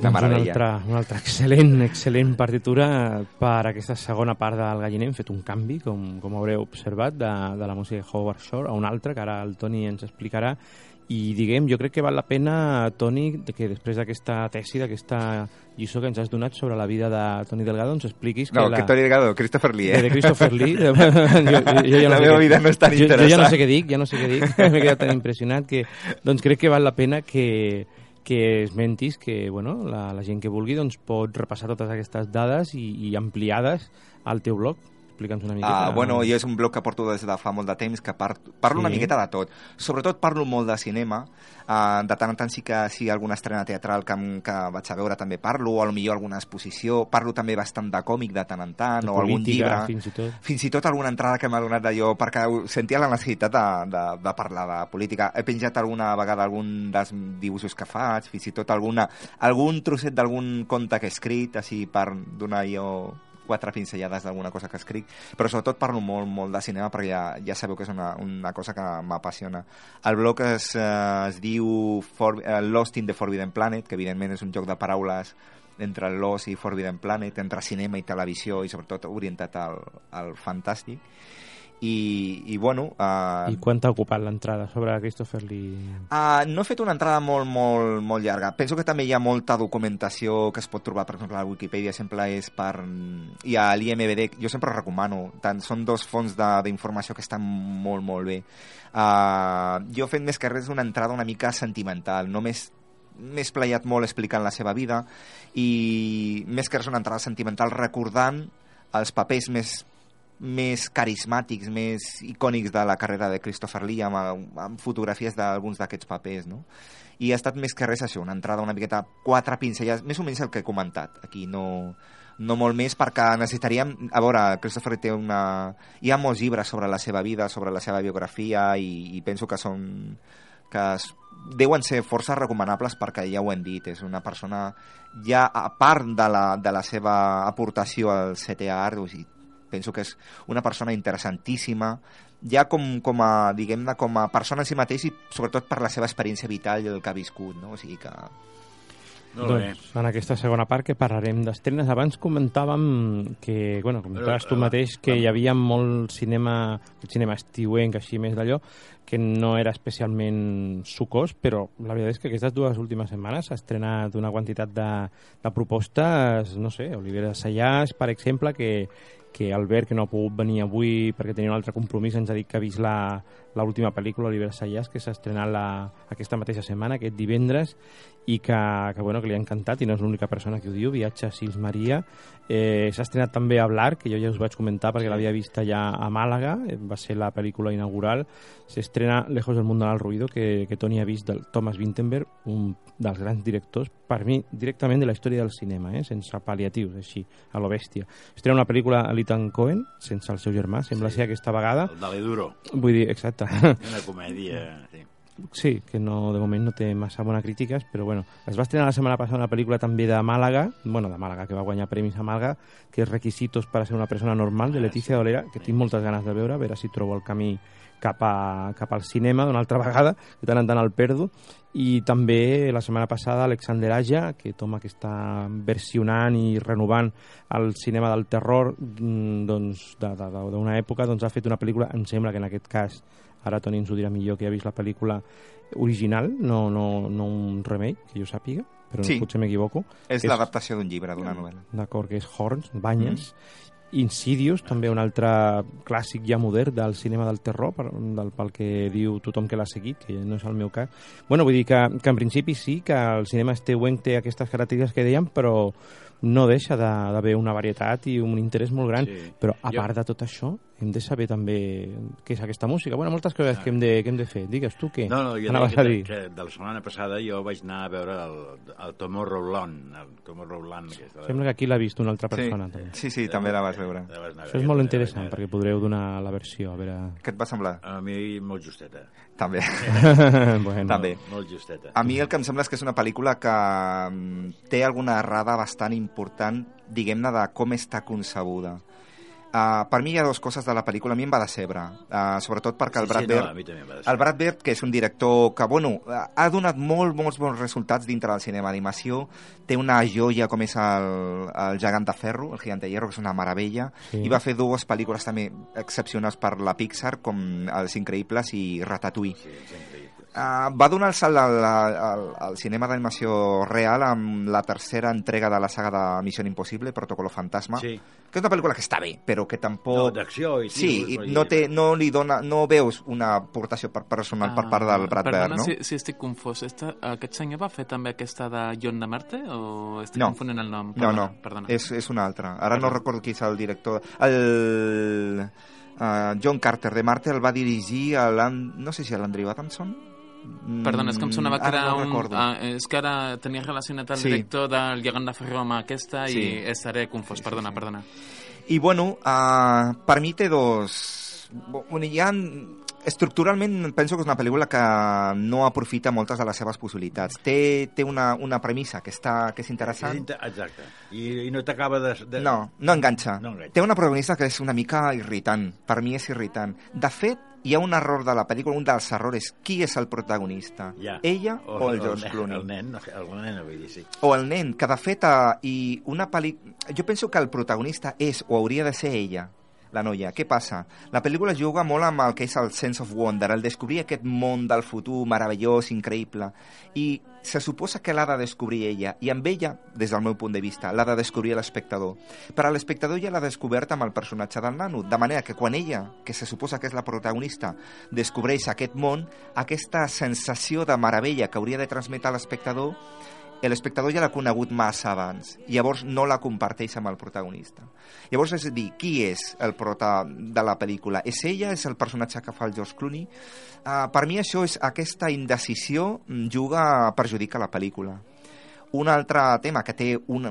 De Doncs una meravella. altra, una altra excel·lent, excel·lent partitura per aquesta segona part del Galliner. Hem fet un canvi, com, com haureu observat, de, de la música de Howard Shore a una altra, que ara el Toni ens explicarà. I diguem, jo crec que val la pena, Toni, que després d'aquesta tesi, d'aquesta lliçó que ens has donat sobre la vida de Toni Delgado, ens expliquis... No, que, que Toni Delgado, Christopher Lee, eh? De Christopher Lee. jo, jo ja no La sé meva què- vida no és tan jo, Jo ja no sé què dic, ja no sé què dic. M'he quedat tan impressionat que... Doncs crec que val la pena que, que esmentis que bueno, la, la gent que vulgui doncs, pot repassar totes aquestes dades i, i ampliades al teu blog. Explica'ns una miqueta. Ah, bueno, jo és un blog que porto des de fa molt de temps, que par parlo Sí. una miqueta de tot. Sobretot parlo molt de cinema, uh, de tant en tant sí que sí alguna estrena teatral que, que vaig a veure també parlo, o millor alguna exposició, parlo també bastant de còmic de tant en tant, De o algun política, llibre. fins i tot. Fins i tot alguna entrada que m'ha donat d'allò, perquè sentia la necessitat de, de, de parlar de política. He penjat alguna vegada algun dels dibuixos que faig, fins i tot alguna, algun trosset d'algun conte que he escrit, així per donar jo quatre pinzellades d'alguna cosa que escric, però sobretot parlo molt, molt de cinema perquè ja, ja sabeu que és una, una cosa que m'apassiona. El blog es, eh, es diu For, eh, Lost in the Forbidden Planet, que evidentment és un joc de paraules entre Lost i Forbidden Planet, entre cinema i televisió i sobretot orientat al, al fantàstic. I, i bueno... Uh, I quant t'ha ocupat l'entrada sobre Christopher Lee? Uh, no he fet una entrada molt, molt, molt llarga. Penso que també hi ha molta documentació que es pot trobar, per exemple, a la Wikipedia sempre és per... I a l'IMBD, jo sempre recomano. Tant, són dos fonts de- d'informació que estan molt, molt bé. Uh, jo he fet més que res una entrada una mica sentimental. No m'he m'he esplayat molt explicant la seva vida i més que res una entrada sentimental recordant els papers més més carismàtics, més icònics de la carrera de Christopher Lee, amb, amb fotografies d'alguns d'aquests papers, no? I ha estat més que res això, una entrada una miqueta, quatre pincellades, més o menys el que he comentat. Aquí no, no molt més perquè necessitaríem... A veure, Christopher té una... Hi ha molts llibres sobre la seva vida, sobre la seva biografia i, i penso que són... que es, deuen ser força recomanables perquè ja ho hem dit, és una persona ja a part de la, de la seva aportació al setè art, o sigui, penso que és una persona interessantíssima ja com, com a, diguem-ne, com a persona en si mateix i sobretot per la seva experiència vital i el que ha viscut, no? O sigui que Molt doncs, en aquesta segona part que parlarem d'estrenes. Abans comentàvem que, bueno, comentaves tu mateix que hi havia molt cinema, el cinema estiuenc, així més d'allò, que no era especialment sucós, però la veritat és que aquestes dues últimes setmanes s'ha estrenat una quantitat de, de propostes, no sé, Olivera Sayas, per exemple, que, que Albert, que no ha pogut venir avui perquè tenia un altre compromís, ens ha dit que ha vist l'última pel·lícula, Oliver Sayas, que s'ha estrenat la, aquesta mateixa setmana, aquest divendres, i que, que, bueno, que li ha encantat, i no és l'única persona que ho diu, Viatge a Sils Maria. Eh, s'ha estrenat també a Blar, que jo ja us vaig comentar perquè sí. l'havia vist allà a Màlaga, eh, va ser la pel·lícula inaugural. S'estrena Lejos del mundo del ruido, que, que Toni ha vist del Thomas Vinterberg, un dels grans directors, per mi, directament de la història del cinema, eh? sense pal·liatius, així, a lo bèstia. Estrena una pel·lícula l'Ethan Cohen, sense el seu germà, sembla sí. ser aquesta vegada. El Dale Duro. Vull dir, exacte, una comèdia, sí. Sí, que no, de moment no té massa bones crítiques, però bueno, es va estrenar la setmana passada una pel·lícula també de Màlaga, bueno, de Màlaga, que va guanyar premis a Màlaga, que és Requisitos per a ser una persona normal, de Letícia Dolera, que tinc moltes ganes de veure, a veure si trobo el camí cap, a, cap al cinema d'una altra vegada, de tant en tant el perdo, i també la setmana passada Alexander Aja, que toma que està versionant i renovant el cinema del terror mm, doncs, d'una època, doncs ha fet una pel·lícula, em sembla que en aquest cas ara Toni ens ho dirà millor que ha vist la pel·lícula original, no, no, no un remake, que jo sàpiga, però sí. potser m'equivoco. És l'adaptació d'un llibre, d'una novel·la. D'acord, que és Horns, Banyes, mm. Insidious, també un altre clàssic ja modern del cinema del terror, per, del, pel que diu tothom que l'ha seguit, que no és el meu cas. Bueno, vull dir que, que en principi sí que el cinema esteuenc té aquestes característiques que dèiem, però no deixa d'haver de, una varietat i un interès molt gran. Sí. Però a jo... part de tot això, hem de saber també què és aquesta música. Bueno, moltes coses que, hem de, que hem de fer. Digues tu què no, no, jo anaves a dir. Que, de la setmana passada jo vaig anar a veure el, el Tomorrowland. El Tomorrowland que de... Sembla que aquí l'ha vist una altra persona. Sí, també. sí, sí també la vas veure. La vas Això és molt interessant, perquè podreu donar la versió. A veure... Què et va semblar? A mi molt justeta. També. bueno. també. Molt, molt justeta. A mi el que em sembla és que és una pel·lícula que mm, té alguna errada bastant important, diguem-ne, de com està concebuda. Uh, per mi hi ha dues coses de la pel·lícula, a mi em va decebre, uh, sobretot perquè el Brad sí, Bird, no, el Brad Bird, que és un director que, bueno, ha donat molt, molts bons resultats dintre del cinema d'animació, té una joia com és el, el gegant de ferro, el gigant de hierro, que és una meravella, sí. i va fer dues pel·lícules també excepcionals per la Pixar, com Els Increïbles i Ratatouille. Sí, Uh, va donar el salt al, al, al cinema d'animació real amb la tercera entrega de la saga de Missió Impossible, Protocolo Fantasma, sí. que és una pel·lícula que està bé, però que tampoc... No, d'acció i... Sí, i no, té, no li dona... No veus una aportació per personal ah, per part del Brad Bird, no? Si, si estic confós. Esta, aquest senyor va fer també aquesta de John de Marte o estic no. confonent el nom? Perdona, no, no, perdona. És, és una altra. Ara perdona. no recordo qui és el director. El... Uh, John Carter de Marte el va dirigir a no sé si a l'Andrew Adamson Perdona, és que em sonava que era no un... Ah, és que ara tenia relacionat el Sí. director del Gegant de Ferro amb aquesta Sí. i estaré confós, perdona, perdona. I bueno, uh, per mi té dos... Bueno, hi ha... Estructuralment penso que és una pel·lícula que no aprofita moltes de les seves possibilitats. Té, té una, una premissa que, està, que és interessant. És inter- Exacte. I, i no t'acaba de, de... No, no enganxa. No enganxa. Té una protagonista que és una mica irritant. Per mi és irritant. De fet, hi ha un error de la pel·lícula, un dels errors. Qui és el protagonista? Ja. Ella o, el George Clooney? El nen, el nen, vull dir, sí. o el nen, que de fet, eh, i una pel·li... jo penso que el protagonista és o hauria de ser ella, la noia. Què passa? La pel·lícula juga molt amb el que és el sense of wonder, el descobrir aquest món del futur meravellós, increïble. I se suposa que l'ha de descobrir ella, i amb ella, des del meu punt de vista, l'ha de descobrir l'espectador. Però l'espectador ja l'ha descobert amb el personatge del nano, de manera que quan ella, que se suposa que és la protagonista, descobreix aquest món, aquesta sensació de meravella que hauria de transmetre a l'espectador l'espectador ja l'ha conegut massa abans, i llavors no la comparteix amb el protagonista. Llavors, és a dir, qui és el prota de la pel·lícula? És ella? És el personatge que fa el George Clooney? Uh, per mi això és aquesta indecisió mm, juga a perjudicar la pel·lícula. Un altre tema que té un,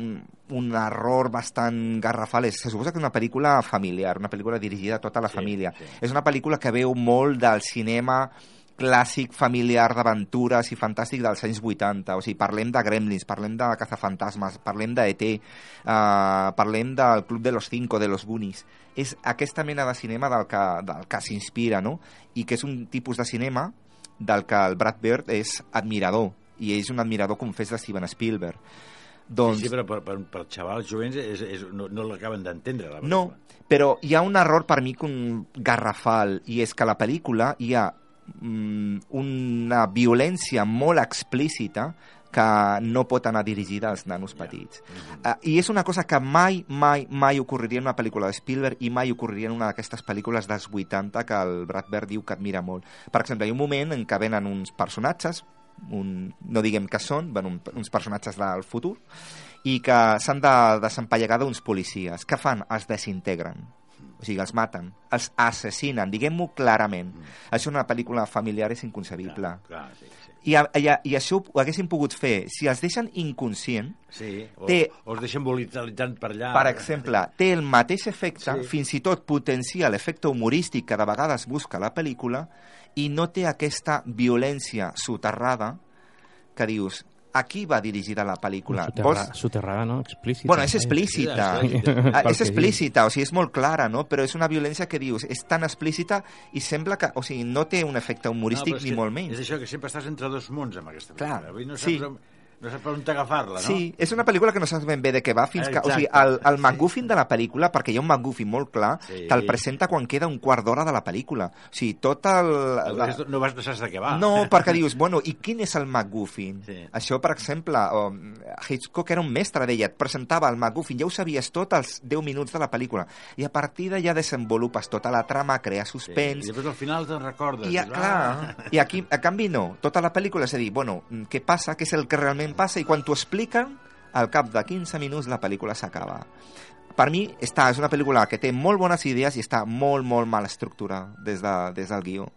un error bastant garrafal és, se suposa que és una pel·lícula familiar, una pel·lícula dirigida a tota la Sí, família. sí. És una pel·lícula que veu molt del cinema clàssic familiar d'aventures i fantàstic dels anys 80. O sigui, parlem de Gremlins, parlem de Cazafantasmes, parlem de E.T., uh, parlem del Club de los Cinco, de los Goonies. És aquesta mena de cinema del que, del que s'inspira, no? I que és un tipus de cinema del que el Brad Bird és admirador i és un admirador confés de Steven Spielberg. Doncs, Sí, sí, però per, per, per xavals jovents és, és, no, no l'acaben d'entendre, la no, però hi ha un error per mi com garrafal i és que la pel·lícula hi ha una violència molt explícita que no pot anar dirigida als nanos petits. Uh, I és una cosa que mai, mai, mai ocorreria en una pel·lícula de Spielberg i mai ocorreria en una d'aquestes pel·lícules dels 80 que el Brad Bird diu que admira molt. Per exemple, hi ha un moment en què venen uns personatges, un, no diguem que són, bueno, un, uns personatges del futur, i que s'han de desempallegar d'uns policies. Què fan? Es desintegren. O sigui, els maten, els assassinen, diguem-ho clarament. Això en una pel·lícula familiar és inconcebible. Clar, sí, sí. I, i, I això ho haguessin pogut fer si els deixen inconscient, Sí, o, Té- o els deixen volatilitzant per allà. per exemple, té el mateix efecte, sí. fins i tot potencia l'efecte humorístic que de vegades busca la pel·lícula i no té aquesta violència soterrada que dius, a qui va dirigida la pel·lícula? Soterra, soterrada, no? Explícita. Bueno, és explícita. Sí, Ah, pel és explícita, o sigui, és molt clara, no? Però és una violència que dius, és tan explícita i sembla que, o sigui, no té un efecte humorístic és ni molt menys. És això, que sempre estàs entre dos mons amb aquesta pel·lícula. Clar, no saps, sí. on, no saps per on agafar-la, no? Sí, és una pel·lícula que no saps ben bé de què va fins que... O sigui, Exacte. el, el McGuffin de la pel·lícula, perquè hi ha un McGuffin molt clar, Sí. te'l presenta quan queda un quart d'hora de la pel·lícula. O sigui, tot el... La... No vas no saps de què va. No, perquè dius, bueno, i quin és el McGuffin? Sí. Això, per exemple, o, Hitchcock era un mestre d'ella, et presentava el McGuffin, ja ho sabies tot als 10 minuts de la pel·lícula, i a partir de ja desenvolupes tota la trama, crear Sí. suspens, I després al final te'n recordes. i, a, clar, ah. i aquí, a canvi, no. Tota la pel·lícula és a dir, bueno, què passa, què és el que realment passa, i quan t'ho expliquen, al cap de 15 minuts la pel·lícula s'acaba. Per mi, està, és una pel·lícula que té molt bones idees i està molt, molt mal estructurada des, de, des del guió.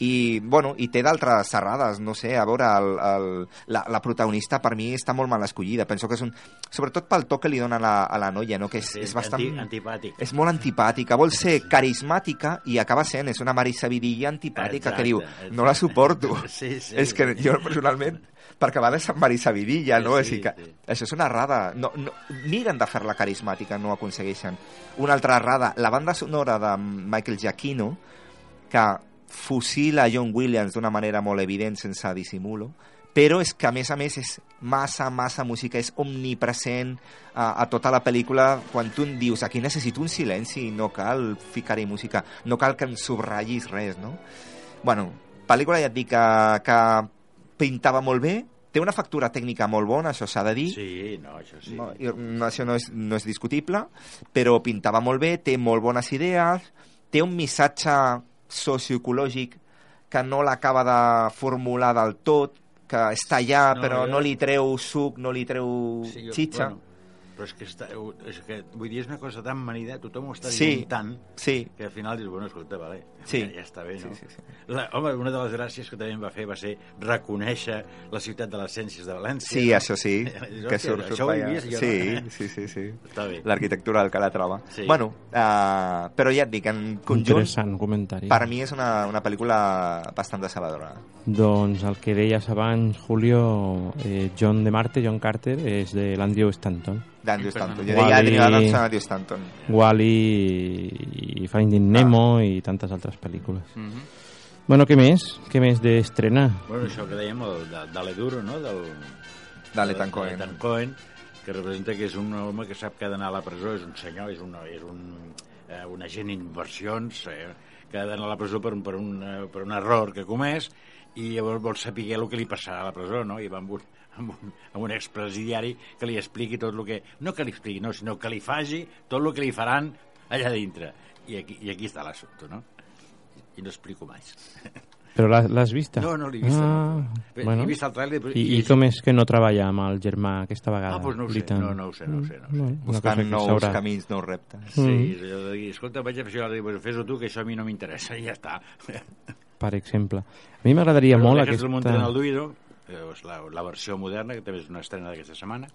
I, bueno, i té d'altres serrades, no sé, a veure, el, el, la, la protagonista per mi està molt mal escollida. Penso que és un... Sobretot pel to que li dona a la, a la noia, no? que és, Sí, és bastant... anti- antipàtic. És molt antipàtica, vol ser carismàtica i acaba sent, és una Marisa Vidilla antipàtica Exacte, que diu, exacte. no la suporto. Sí, sí. és que jo personalment, perquè va de Sant Marisa Vidilla, Sí, no? sí, sí, que, sí. Això és una errada. No, no, miren de fer-la carismàtica, no ho aconsegueixen. Una altra errada, la banda sonora de Michael Giacchino, que fusila John Williams d'una manera molt evident, sense dissimulo, però és que a més a més és massa, massa música, és omnipresent a, a tota la pel·lícula quan tu em dius aquí necessito un silenci, no cal ficar-hi música, no cal que em subratllis res, no? Bueno, pel·lícula ja et dic que, que pintava molt bé, té una factura tècnica molt bona, això s'ha de dir, Sí, no, això sí. no, i, no, això no és, no és discutible, però pintava molt bé, té molt bones idees, té un missatge socioecològic que no l'acaba de formular del tot, que està allà, no, però jo- no li treu suc, no li treu Sí, jo- xitxa. Bueno, però és que, està, és que, vull dir, és una cosa tan manida, tothom ho està Sí, dient tant, sí. que al final dius, bueno, escolta, vale, Sí. ja, ja està bé, no? Sí, sí, sí. La, home, una de les gràcies que també em va fer va ser reconèixer la ciutat de les ciències de València. Sí, això sí, Dius, que surt, això surt ho he vist jo, sí, no? sí, sí, sí. Està bé. L'arquitectura del Calatrava. Sí. Bueno, uh, però ja et dic, en conjunt, Interessant comentari. per mi és una, una pel·lícula bastant decebedora. Doncs el que deies abans, Julio, eh, John de Marte, John Carter, és de l'Andrew Stanton. D'Andrew Stanton. Jo deia Adrian Adams a Andrew Stanton. Wall-E i Finding Nemo i tantes altres pel·lícules. Mhm. Bueno, què més? Què més d'estrenar? Bueno, això que dèiem, el de, d'Ale Duro, no? Del, D'Aletan Cohen. d'Aletan Cohen, que representa que és un home que sap que ha d'anar a la presó, és un senyor, és un, és un, eh, un agent d'inversions, eh, que ha d'anar a la presó per un, per, un, eh, per un error que ha comès, i llavors vol saber el que li passarà a la presó, no? I va amb un, amb un, amb un expresidiari que li expliqui tot el que... No que li expliqui, no, sinó que li faci tot el que li faran allà dintre. I aquí, i aquí està l'assumpte, no? I no explico més. Però l'ha- l'has vista? No, no l'he vista. Ah, no. Bé, bueno. He vist el tràiler... però- I, I com és que no treballa amb el germà aquesta vegada? Ah, doncs no ho sé, no, no ho sé, no ho sé, no ho sé. Cosa Buscant nous camins, nous reptes. Sí, Mm. allò de dir, escolta, vaig a fer això, fes-ho tu, que això a mi no m'interessa, i ja està. Per exemple. A mi m'agradaria Però molt aquesta... del Monte Alduino, eh, és la, la versió moderna, que també és una estrena d'aquesta setmana.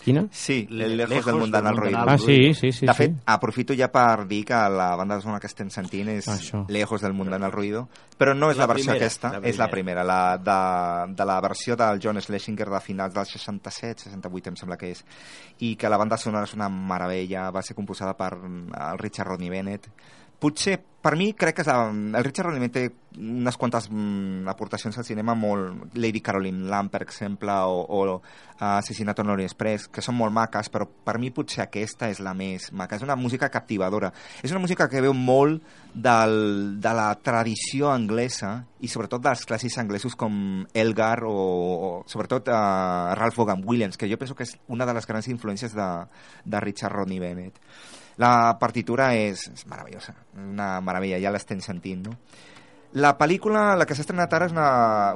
Quina? Sí, Lejos, Lejos del Mundan al del al Ah, sí, sí, sí, De sí. fet, aprofito ja per dir que la banda sonora que estem sentint és Això. Lejos del Mundan al Ruido, però no és La la, versió primera, aquesta, la és la primera. la de, de la versió del John Schlesinger de finals dels 67, 68 em sembla que és, i que la banda sonora és una meravella, va ser composada per mm, el Richard Rodney Bennett. Potser, per mi, crec que el Richard Bennett té unes quantes mm, aportacions al cinema molt... Lady Caroline Lamb, per exemple, o, o uh, Assassinato en l'Orient Express, que són molt maques, però per mi potser aquesta és la més maca. És una música captivadora. És una música que veu molt del, de la tradició anglesa i sobretot dels clàssics anglesos com Elgar o, o sobretot uh, Ralph Vaughan Williams, que jo penso que és una de les grans influències de, de Richard Rodney Bennett. La partitura és, és meravellosa, una meravella, ja l'estem sentint, no? La pel·lícula, la que s'ha estrenat ara, és una,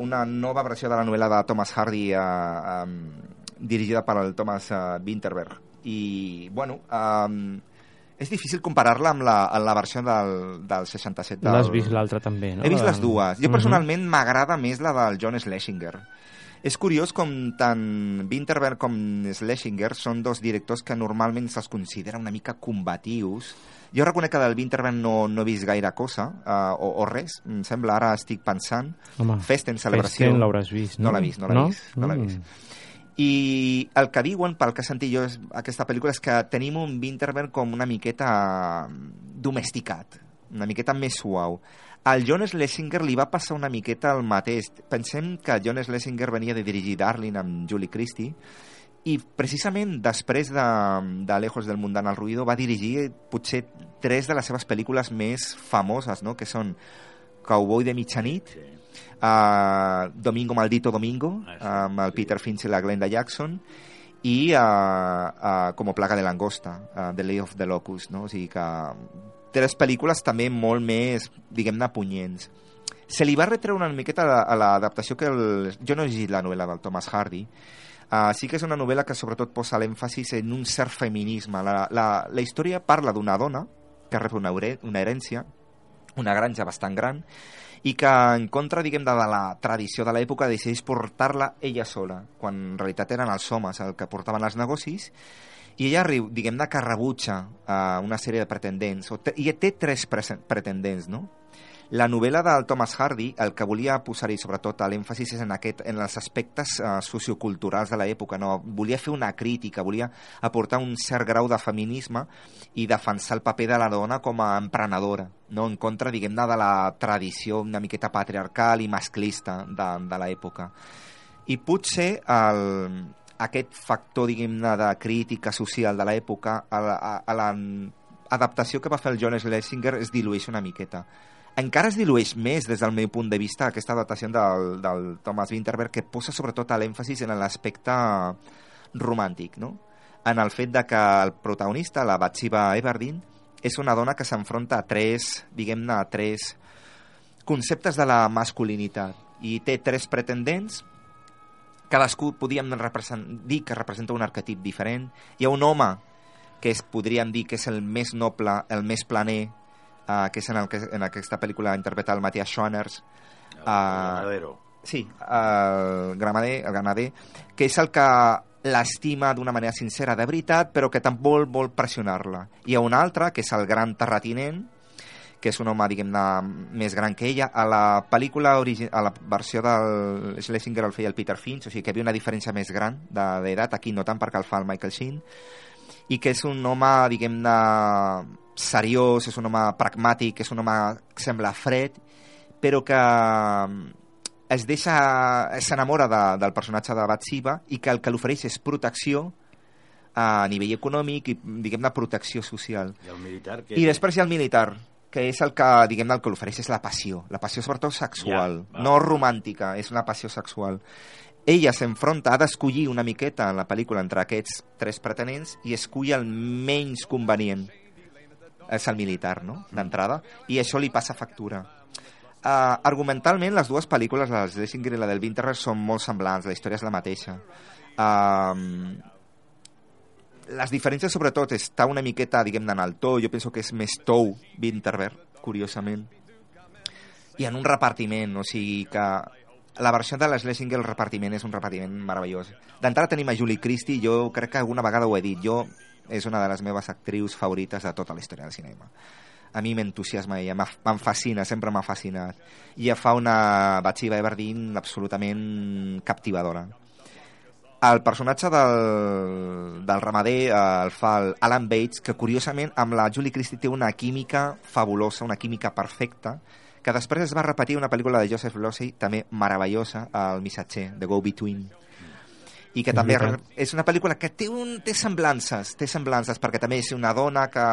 una nova versió de la novel·la de Thomas Hardy, eh, eh, dirigida per el Thomas eh, Winterberg. I, bueno, eh, és difícil comparar-la amb, la, amb la versió del, del 67. Del... L'has vist l'altra també, no? He vist les dues. Jo Mhm. personalment m'agrada més la del John Schlesinger. És curiós com tant Winterberg com Schlesinger són dos directors que normalment se'ls considera una mica combatius. Jo reconec que del Winterberg no, no he vist gaire cosa, uh, o, o res, em sembla, ara estic pensant. Home, Festen, celebració... Festen l'hauràs vist, no? No l'he vist, no l'he No? vist. No l'he Mm. vist. I el que diuen, pel que he sentit jo, és, aquesta pel·lícula és que tenim un Winterberg com una miqueta domesticat, una miqueta més suau. Al John Schlesinger li va passar una miqueta el mateix. Pensem que John Schlesinger venia de dirigir Darling amb Julie Christie i precisament després de, de Lejos del Mundan al Ruido va dirigir potser tres de les seves pel·lícules més famoses, no? que són Cowboy de mitjanit, uh, Domingo Maldito Domingo, amb el Peter Finch i la Glenda Jackson, i uh, uh, Como plaga de langosta, uh, The Lay of the Locust, no? O sigui que tres pel·lícules també molt més, diguem-ne, punyents. Se li va retreure una miqueta a, l'adaptació que el... Jo no he llegit la novel·la del Thomas Hardy, Uh, sí que és una novel·la que sobretot posa l'èmfasis en un cert feminisme. La, la, la història parla d'una dona que rep una, una herència, una granja bastant gran, i que en contra, diguem, de la tradició de l'època decideix portar-la ella sola, quan en realitat eren els homes el que portaven els negocis, i ella, riu, diguem-ne, que rebutja uh, una sèrie de pretendents, o i té tres presen- pretendents, no? La novel·la del Thomas Hardy, el que volia posar-hi sobretot l'èmfasis és en, aquest, en els aspectes uh, socioculturals de l'època. No? Volia fer una crítica, volia aportar un cert grau de feminisme i defensar el paper de la dona com a emprenedora, no? en contra, diguem-ne, de la tradició una miqueta patriarcal i masclista de, de l'època. I potser el, aquest factor, diguem-ne, de crítica social de l'època, a la- a- a l'adaptació que va fer el John Schlesinger es dilueix una miqueta encara es dilueix més des del meu punt de vista aquesta adaptació del, del Thomas Winterberg que posa sobretot l'èmfasis en l'aspecte romàntic, no? En el fet de que el protagonista, la Bathsheba Everdeen, és una dona que s'enfronta a tres, diguem-ne, a tres conceptes de la masculinitat i té tres pretendents cadascú represent, dir que representa un arquetip diferent hi ha un home que és, podríem dir que és el més noble, el més planer uh, que és en, el que, en aquesta pel·lícula interpreta el Matthias Schoener's uh, Granadero. sí, el gramader, el granader que és el que l'estima d'una manera sincera de veritat però que tampoc vol pressionar-la hi ha un altre que és el gran terratinent que és un home, diguem-ne, més gran que ella. A la pel·lícula, a la versió del Schlesinger el feia el Peter Finch, o sigui que hi havia una diferència més gran de- d'edat, aquí no tant perquè el fa el Michael Sheen, i que és un home, diguem-ne, seriós, és un home pragmàtic, és un home que sembla fred, però que es deixa, s'enamora de, del personatge de Bathsheba i que el que l'ofereix és protecció a nivell econòmic i, diguem-ne, protecció social. I el militar... Que I després hi ha el militar, que és el que, diguem-ne, el que l'ofereix és la passió. La passió sobretot sexual, va. no romàntica, és una passió sexual. Ella s'enfronta, ha d'escollir una miqueta en la pel·lícula entre aquests tres pretenents i escull el menys convenient. És el militar, no?, d'entrada. I això li passa factura. Uh, argumentalment, les dues pel·lícules, la de Singer i la del Winter, són molt semblants, la història és la mateixa. Uh, les diferències, sobretot, està una miqueta, diguem-ne, en el to. Jo penso que és més tou Winterberg, curiosament. I en un repartiment, o sigui que la versió de l'Slesinger, el repartiment és un repartiment meravellós. D'entrada tenim a Julie Christie, jo crec que alguna vegada ho he dit, jo és una de les meves actrius favorites de tota la història del cinema. A mi m'entusiasma ella, em fascina, sempre m'ha fascinat. I ella fa una Batxiva Everdeen absolutament captivadora. El personatge del, del ramader el fa el Alan Bates, que curiosament amb la Julie Christie té una química fabulosa, una química perfecta, que després es va repetir una pel·lícula de Joseph Losey, també meravellosa, El missatger, The Go Between i que És també veritat. és una pel·lícula que té, un, té semblances, té semblances, perquè també és una dona que...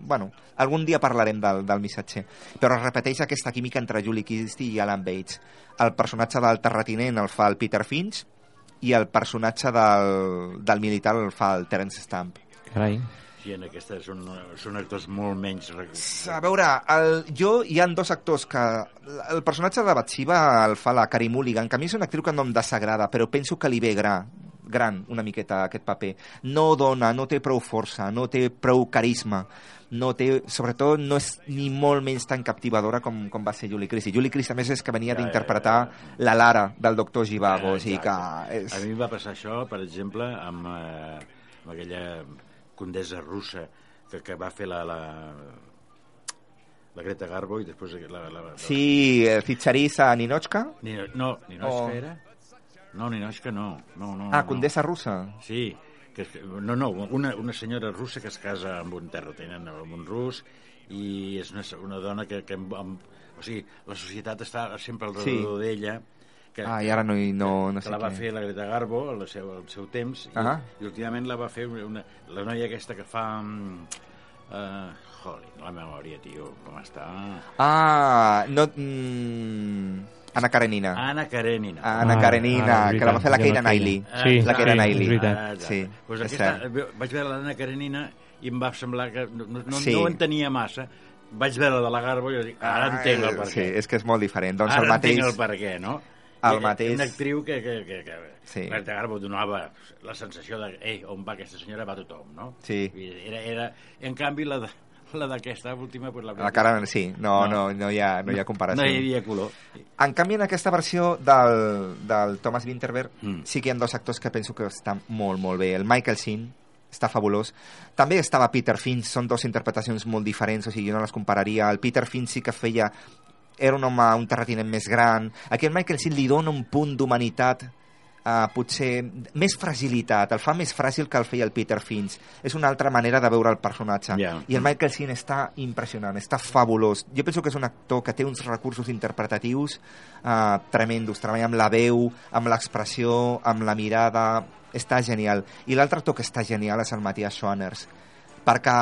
Bueno, algun dia parlarem del, del missatger, però es repeteix aquesta química entre Julie Christie i Alan Bates. El personatge del terratinent el fa el Peter Finch i el personatge del, del militar el fa el Terence Stamp. Carai. Sí, en aquestes són, són actors molt menys... A veure, el, jo hi han dos actors que... El personatge de Batsiva el fa la Carey Mulligan, que a mi és una actriu que no em desagrada, però penso que li ve gra, gran una miqueta aquest paper. No dona, no té prou força, no té prou carisma, no té, sobretot no és ni molt menys tan captivadora com, com va ser Julie Christie. Julie Christie, a més, és que venia Ja, ja, d'interpretar la Lara del doctor Givago, o sigui que... És... A mi va passar això, per exemple, amb, eh, amb aquella condessa russa que, que va fer la, la, la Greta Garbo i després la... la, la Sí, eh, Fitxarissa Ninochka? Ni, no, Ninochka O- era? No, Ninochka no. no, no Ah, no. condessa russa. Sí, que, no, no, una, una senyora russa que es casa amb un terratinent, amb un rus, i és una, una dona que, que amb, amb, o sigui, la societat està sempre al Sí. redador d'ella, que, Ah, i ara no, no, no que sé la va què. fer la Greta Garbo al seu, al seu temps, i, Ahà. i últimament la va fer una, la noia aquesta que fa... Um, uh, joder, la memòria, tio, com està... Ah, no... Mm, Anna Karenina. Anna Karenina. Anna Ah, Karenina, ah, és que la va fer la Keira Knightley. Sí, la Keira sí, Knightley. és veritat. Ah, Sí, pues aquesta, vaig veure l'Anna Karenina i em va semblar que no, no, Sí. no entenia massa. Vaig veure de la Garbo i dic, ara entenc el per Ah, Sí, què. és que és molt diferent. Doncs ara el mateix... entenc el per què, no? El I- mateix- Una actriu que, que, que, que Sí. la Greta Garbo donava la sensació de, ei, on va aquesta senyora va tothom, no? Sí. Era, era... En canvi, la de, la d'aquesta última... Pues, la La cara, sí, no, no, no, hi, ha, no hi ha comparació. No hi havia color. En canvi, en aquesta versió del, del Thomas Winterberg Mm. sí que hi ha dos actors que penso que estan molt, molt bé. El Michael Sheen està fabulós. També estava Peter Finch, són dues interpretacions molt diferents, o sigui, jo no les compararia. El Peter Finch sí que feia... Era un home, un terratinent més gran. Aquí el Michael Sheen li dona un punt d'humanitat uh, potser més fragilitat, el fa més fràgil que el feia el Peter Finch. És una altra manera de veure el personatge. Ja. I el Michael Sheen està impressionant, està fabulós. Jo penso que és un actor que té uns recursos interpretatius uh, tremendos. Treballa amb la veu, amb l'expressió, amb la mirada... Està genial. I l'altre actor que està genial és el Matthias Schoeners, perquè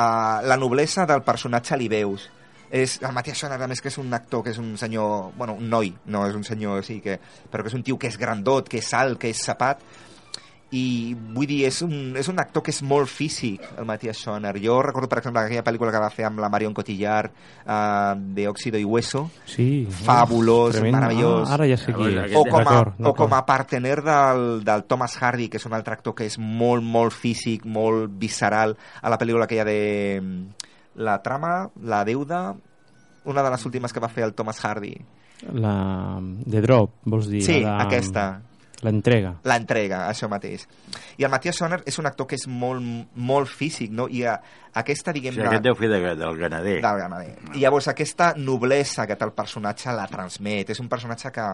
la noblesa del personatge li veus és, el Matías Schoner, a més, que és un actor, que és un senyor, bueno, un noi, no és un senyor, sí, que, però que és un tio que és grandot, que és alt, que és sapat, i vull dir, és un, és un actor que és molt físic, el Matías Schoner. Jo recordo, per exemple, aquella pel·lícula que va fer amb la Marion Cotillard, uh, de Óxido y Hueso, Sí. fabulós, Tremendo. meravellós. Ah, ara ja sé qui és. O com, a, o com a partener del, del Thomas Hardy, que és un altre actor que és molt, molt físic, molt visceral, a la pel·lícula aquella de La trama, La deuda, una de les últimes que va fer el Thomas Hardy. La... The Drop, vols dir? Sí, la de... aquesta. L'entrega. L'entrega, això mateix. I el Matías Soner és un actor que és molt, molt físic, no? I a, aquesta, O diguem sigui, aquest deu fer de, del ganader. del ganader. I llavors aquesta noblesa que té el personatge la transmet. És un personatge que...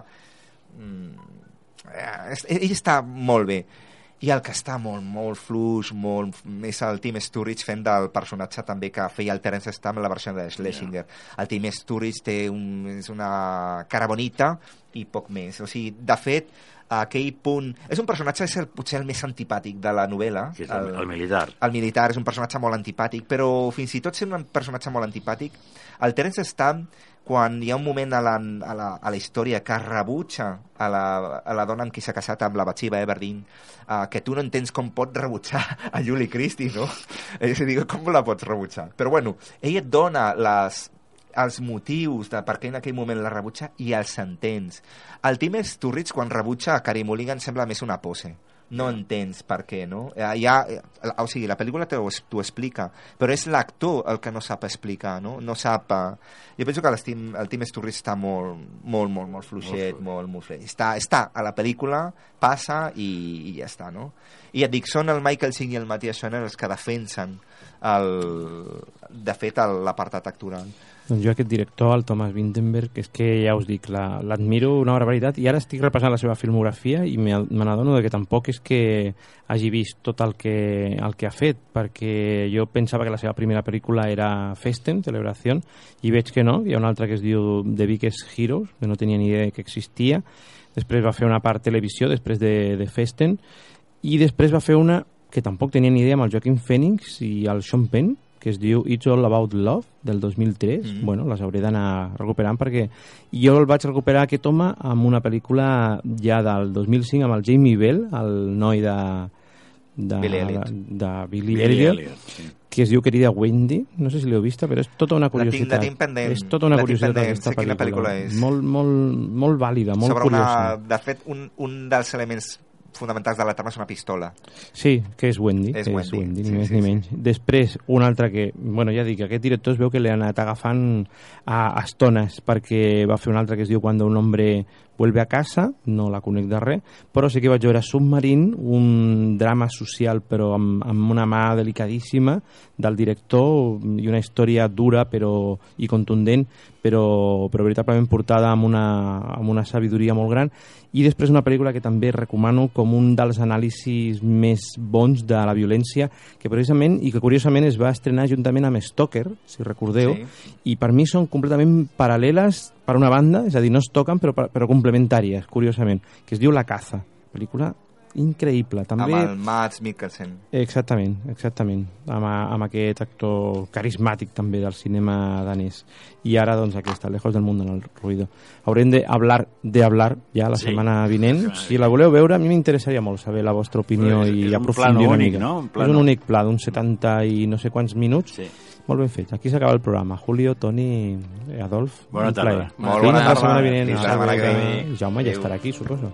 Mm, eh, ell està molt bé. I el que està molt, molt fluix, molt, és el Tim Sturridge fent del personatge també que feia el Terence Stamp en la versió de Schlesinger. El Tim Sturridge té un, és una cara bonita i poc més. O sigui, de fet, aquell punt... És un personatge, és el, potser el més antipàtic de la novel·la. Que és el, el militar. El militar és un personatge molt antipàtic, però fins i tot sent un personatge molt antipàtic, el Terence Stamp, quan hi ha un moment a la, a la, a la història que rebutja a la, a la dona amb qui s'ha casat, amb la Batxiva Everdeen, uh, que tu no entens com pot rebutjar a Julie Christie, no? És a dir, com la pots rebutjar? Però bueno, ell et dona les, els motius de per què en aquell moment la rebutja i els entens. El Tim Sturridge, quan rebutja a Carey Mulligan, sembla més una pose no entens per què, no? Eh, Ja, o sigui, la pel·lícula t'ho explica, però és l'actor el que no sap explicar, no? No sap... eh, Jo penso que l'estim- el Tim Sturridge està molt, molt, molt, molt fluixet, molt, molt fluix. Està, està a la pel·lícula, passa i, i ja està, no? I et dic, són el Michael Singh i el Matthias Schoener els que defensen el, de fet l'apartat actoral. Doncs jo aquest director, el Thomas Vinterberg, és que ja us dic, la- l'admiro una barbaritat. I ara estic repassant la seva filmografia i me me n'adono que tampoc és que hagi vist tot el que, el que ha fet, perquè jo pensava que la seva primera pel·lícula era Festen, Celebración, i veig que no, hi ha una altra que es diu The Biggest Heroes, que no tenia ni idea que existia, després va fer una part televisió després de, de Festen, i després va fer una que tampoc tenia ni idea amb el Joaquin Phoenix i el Sean Penn, que es diu It's All About Love, del 2003. Mm. Bueno, les hauré d'anar recuperant perquè jo el vaig recuperar aquest home amb una pel·lícula ja del 2005 amb el Jamie Bell, el noi de, de, Billy Elliot. de, de Billy, Billy Elliot, Elliot, sí. que es diu Querida Wendy, no sé si l'heu vista, però és tota una La tinc- la curiositat. tinc pendent. És tota una La curiositat pendent, aquesta sé quina pel·lícula és. Molt, molt, molt vàlida, molt Sobre curiosa. una, de fet, un, un dels elements fonamentals de la trama és una pistola. Sí, que és Wendy, És que Wendy, ni sí, més sí, ni sí. menys. Després, un altre que, bueno, ja dic, aquest director es veu que li ha anat agafant a, a estones, perquè va fer un altre que es diu Cuando un hombre vuelve a casa, no la conec de res, però sí que vaig veure Submarine, un drama social però amb, amb una mà delicadíssima del director i una història dura però i contundent, però, però veritablement portada amb una, amb una sabidoria molt gran i després una pel·lícula que també recomano com un dels anàlisis més bons de la violència que precisament i que curiosament es va estrenar juntament amb Stoker, si recordeu, Sí. i per mi són completament paral·leles per una banda, és a dir, no es toquen però, però complementàries, curiosament, que es diu La caza, pel·lícula increïble. També... Amb el Mads Mikkelsen. Exactament, exactament, amb, amb aquest actor carismàtic també del cinema danès. I ara, doncs, aquesta, Lejos del mundo en el ruido. Haurem de hablar de hablar ja la Sí, setmana vinent. setmana Si la voleu veure, a mi m'interessaria molt saber la vostra opinió Però és- i és un aprofundir una únic, mica. no? Un És plano- un únic pla d'un 70 i no sé quants minuts. Sí. Molt ben fet. Aquí s'acaba el programa. Julio, Toni, Adolf. Bona tarda. Molt Fins la setmana vinent. Fins la setmana que ve. Jaume ja Adéu. estarà aquí, suposo.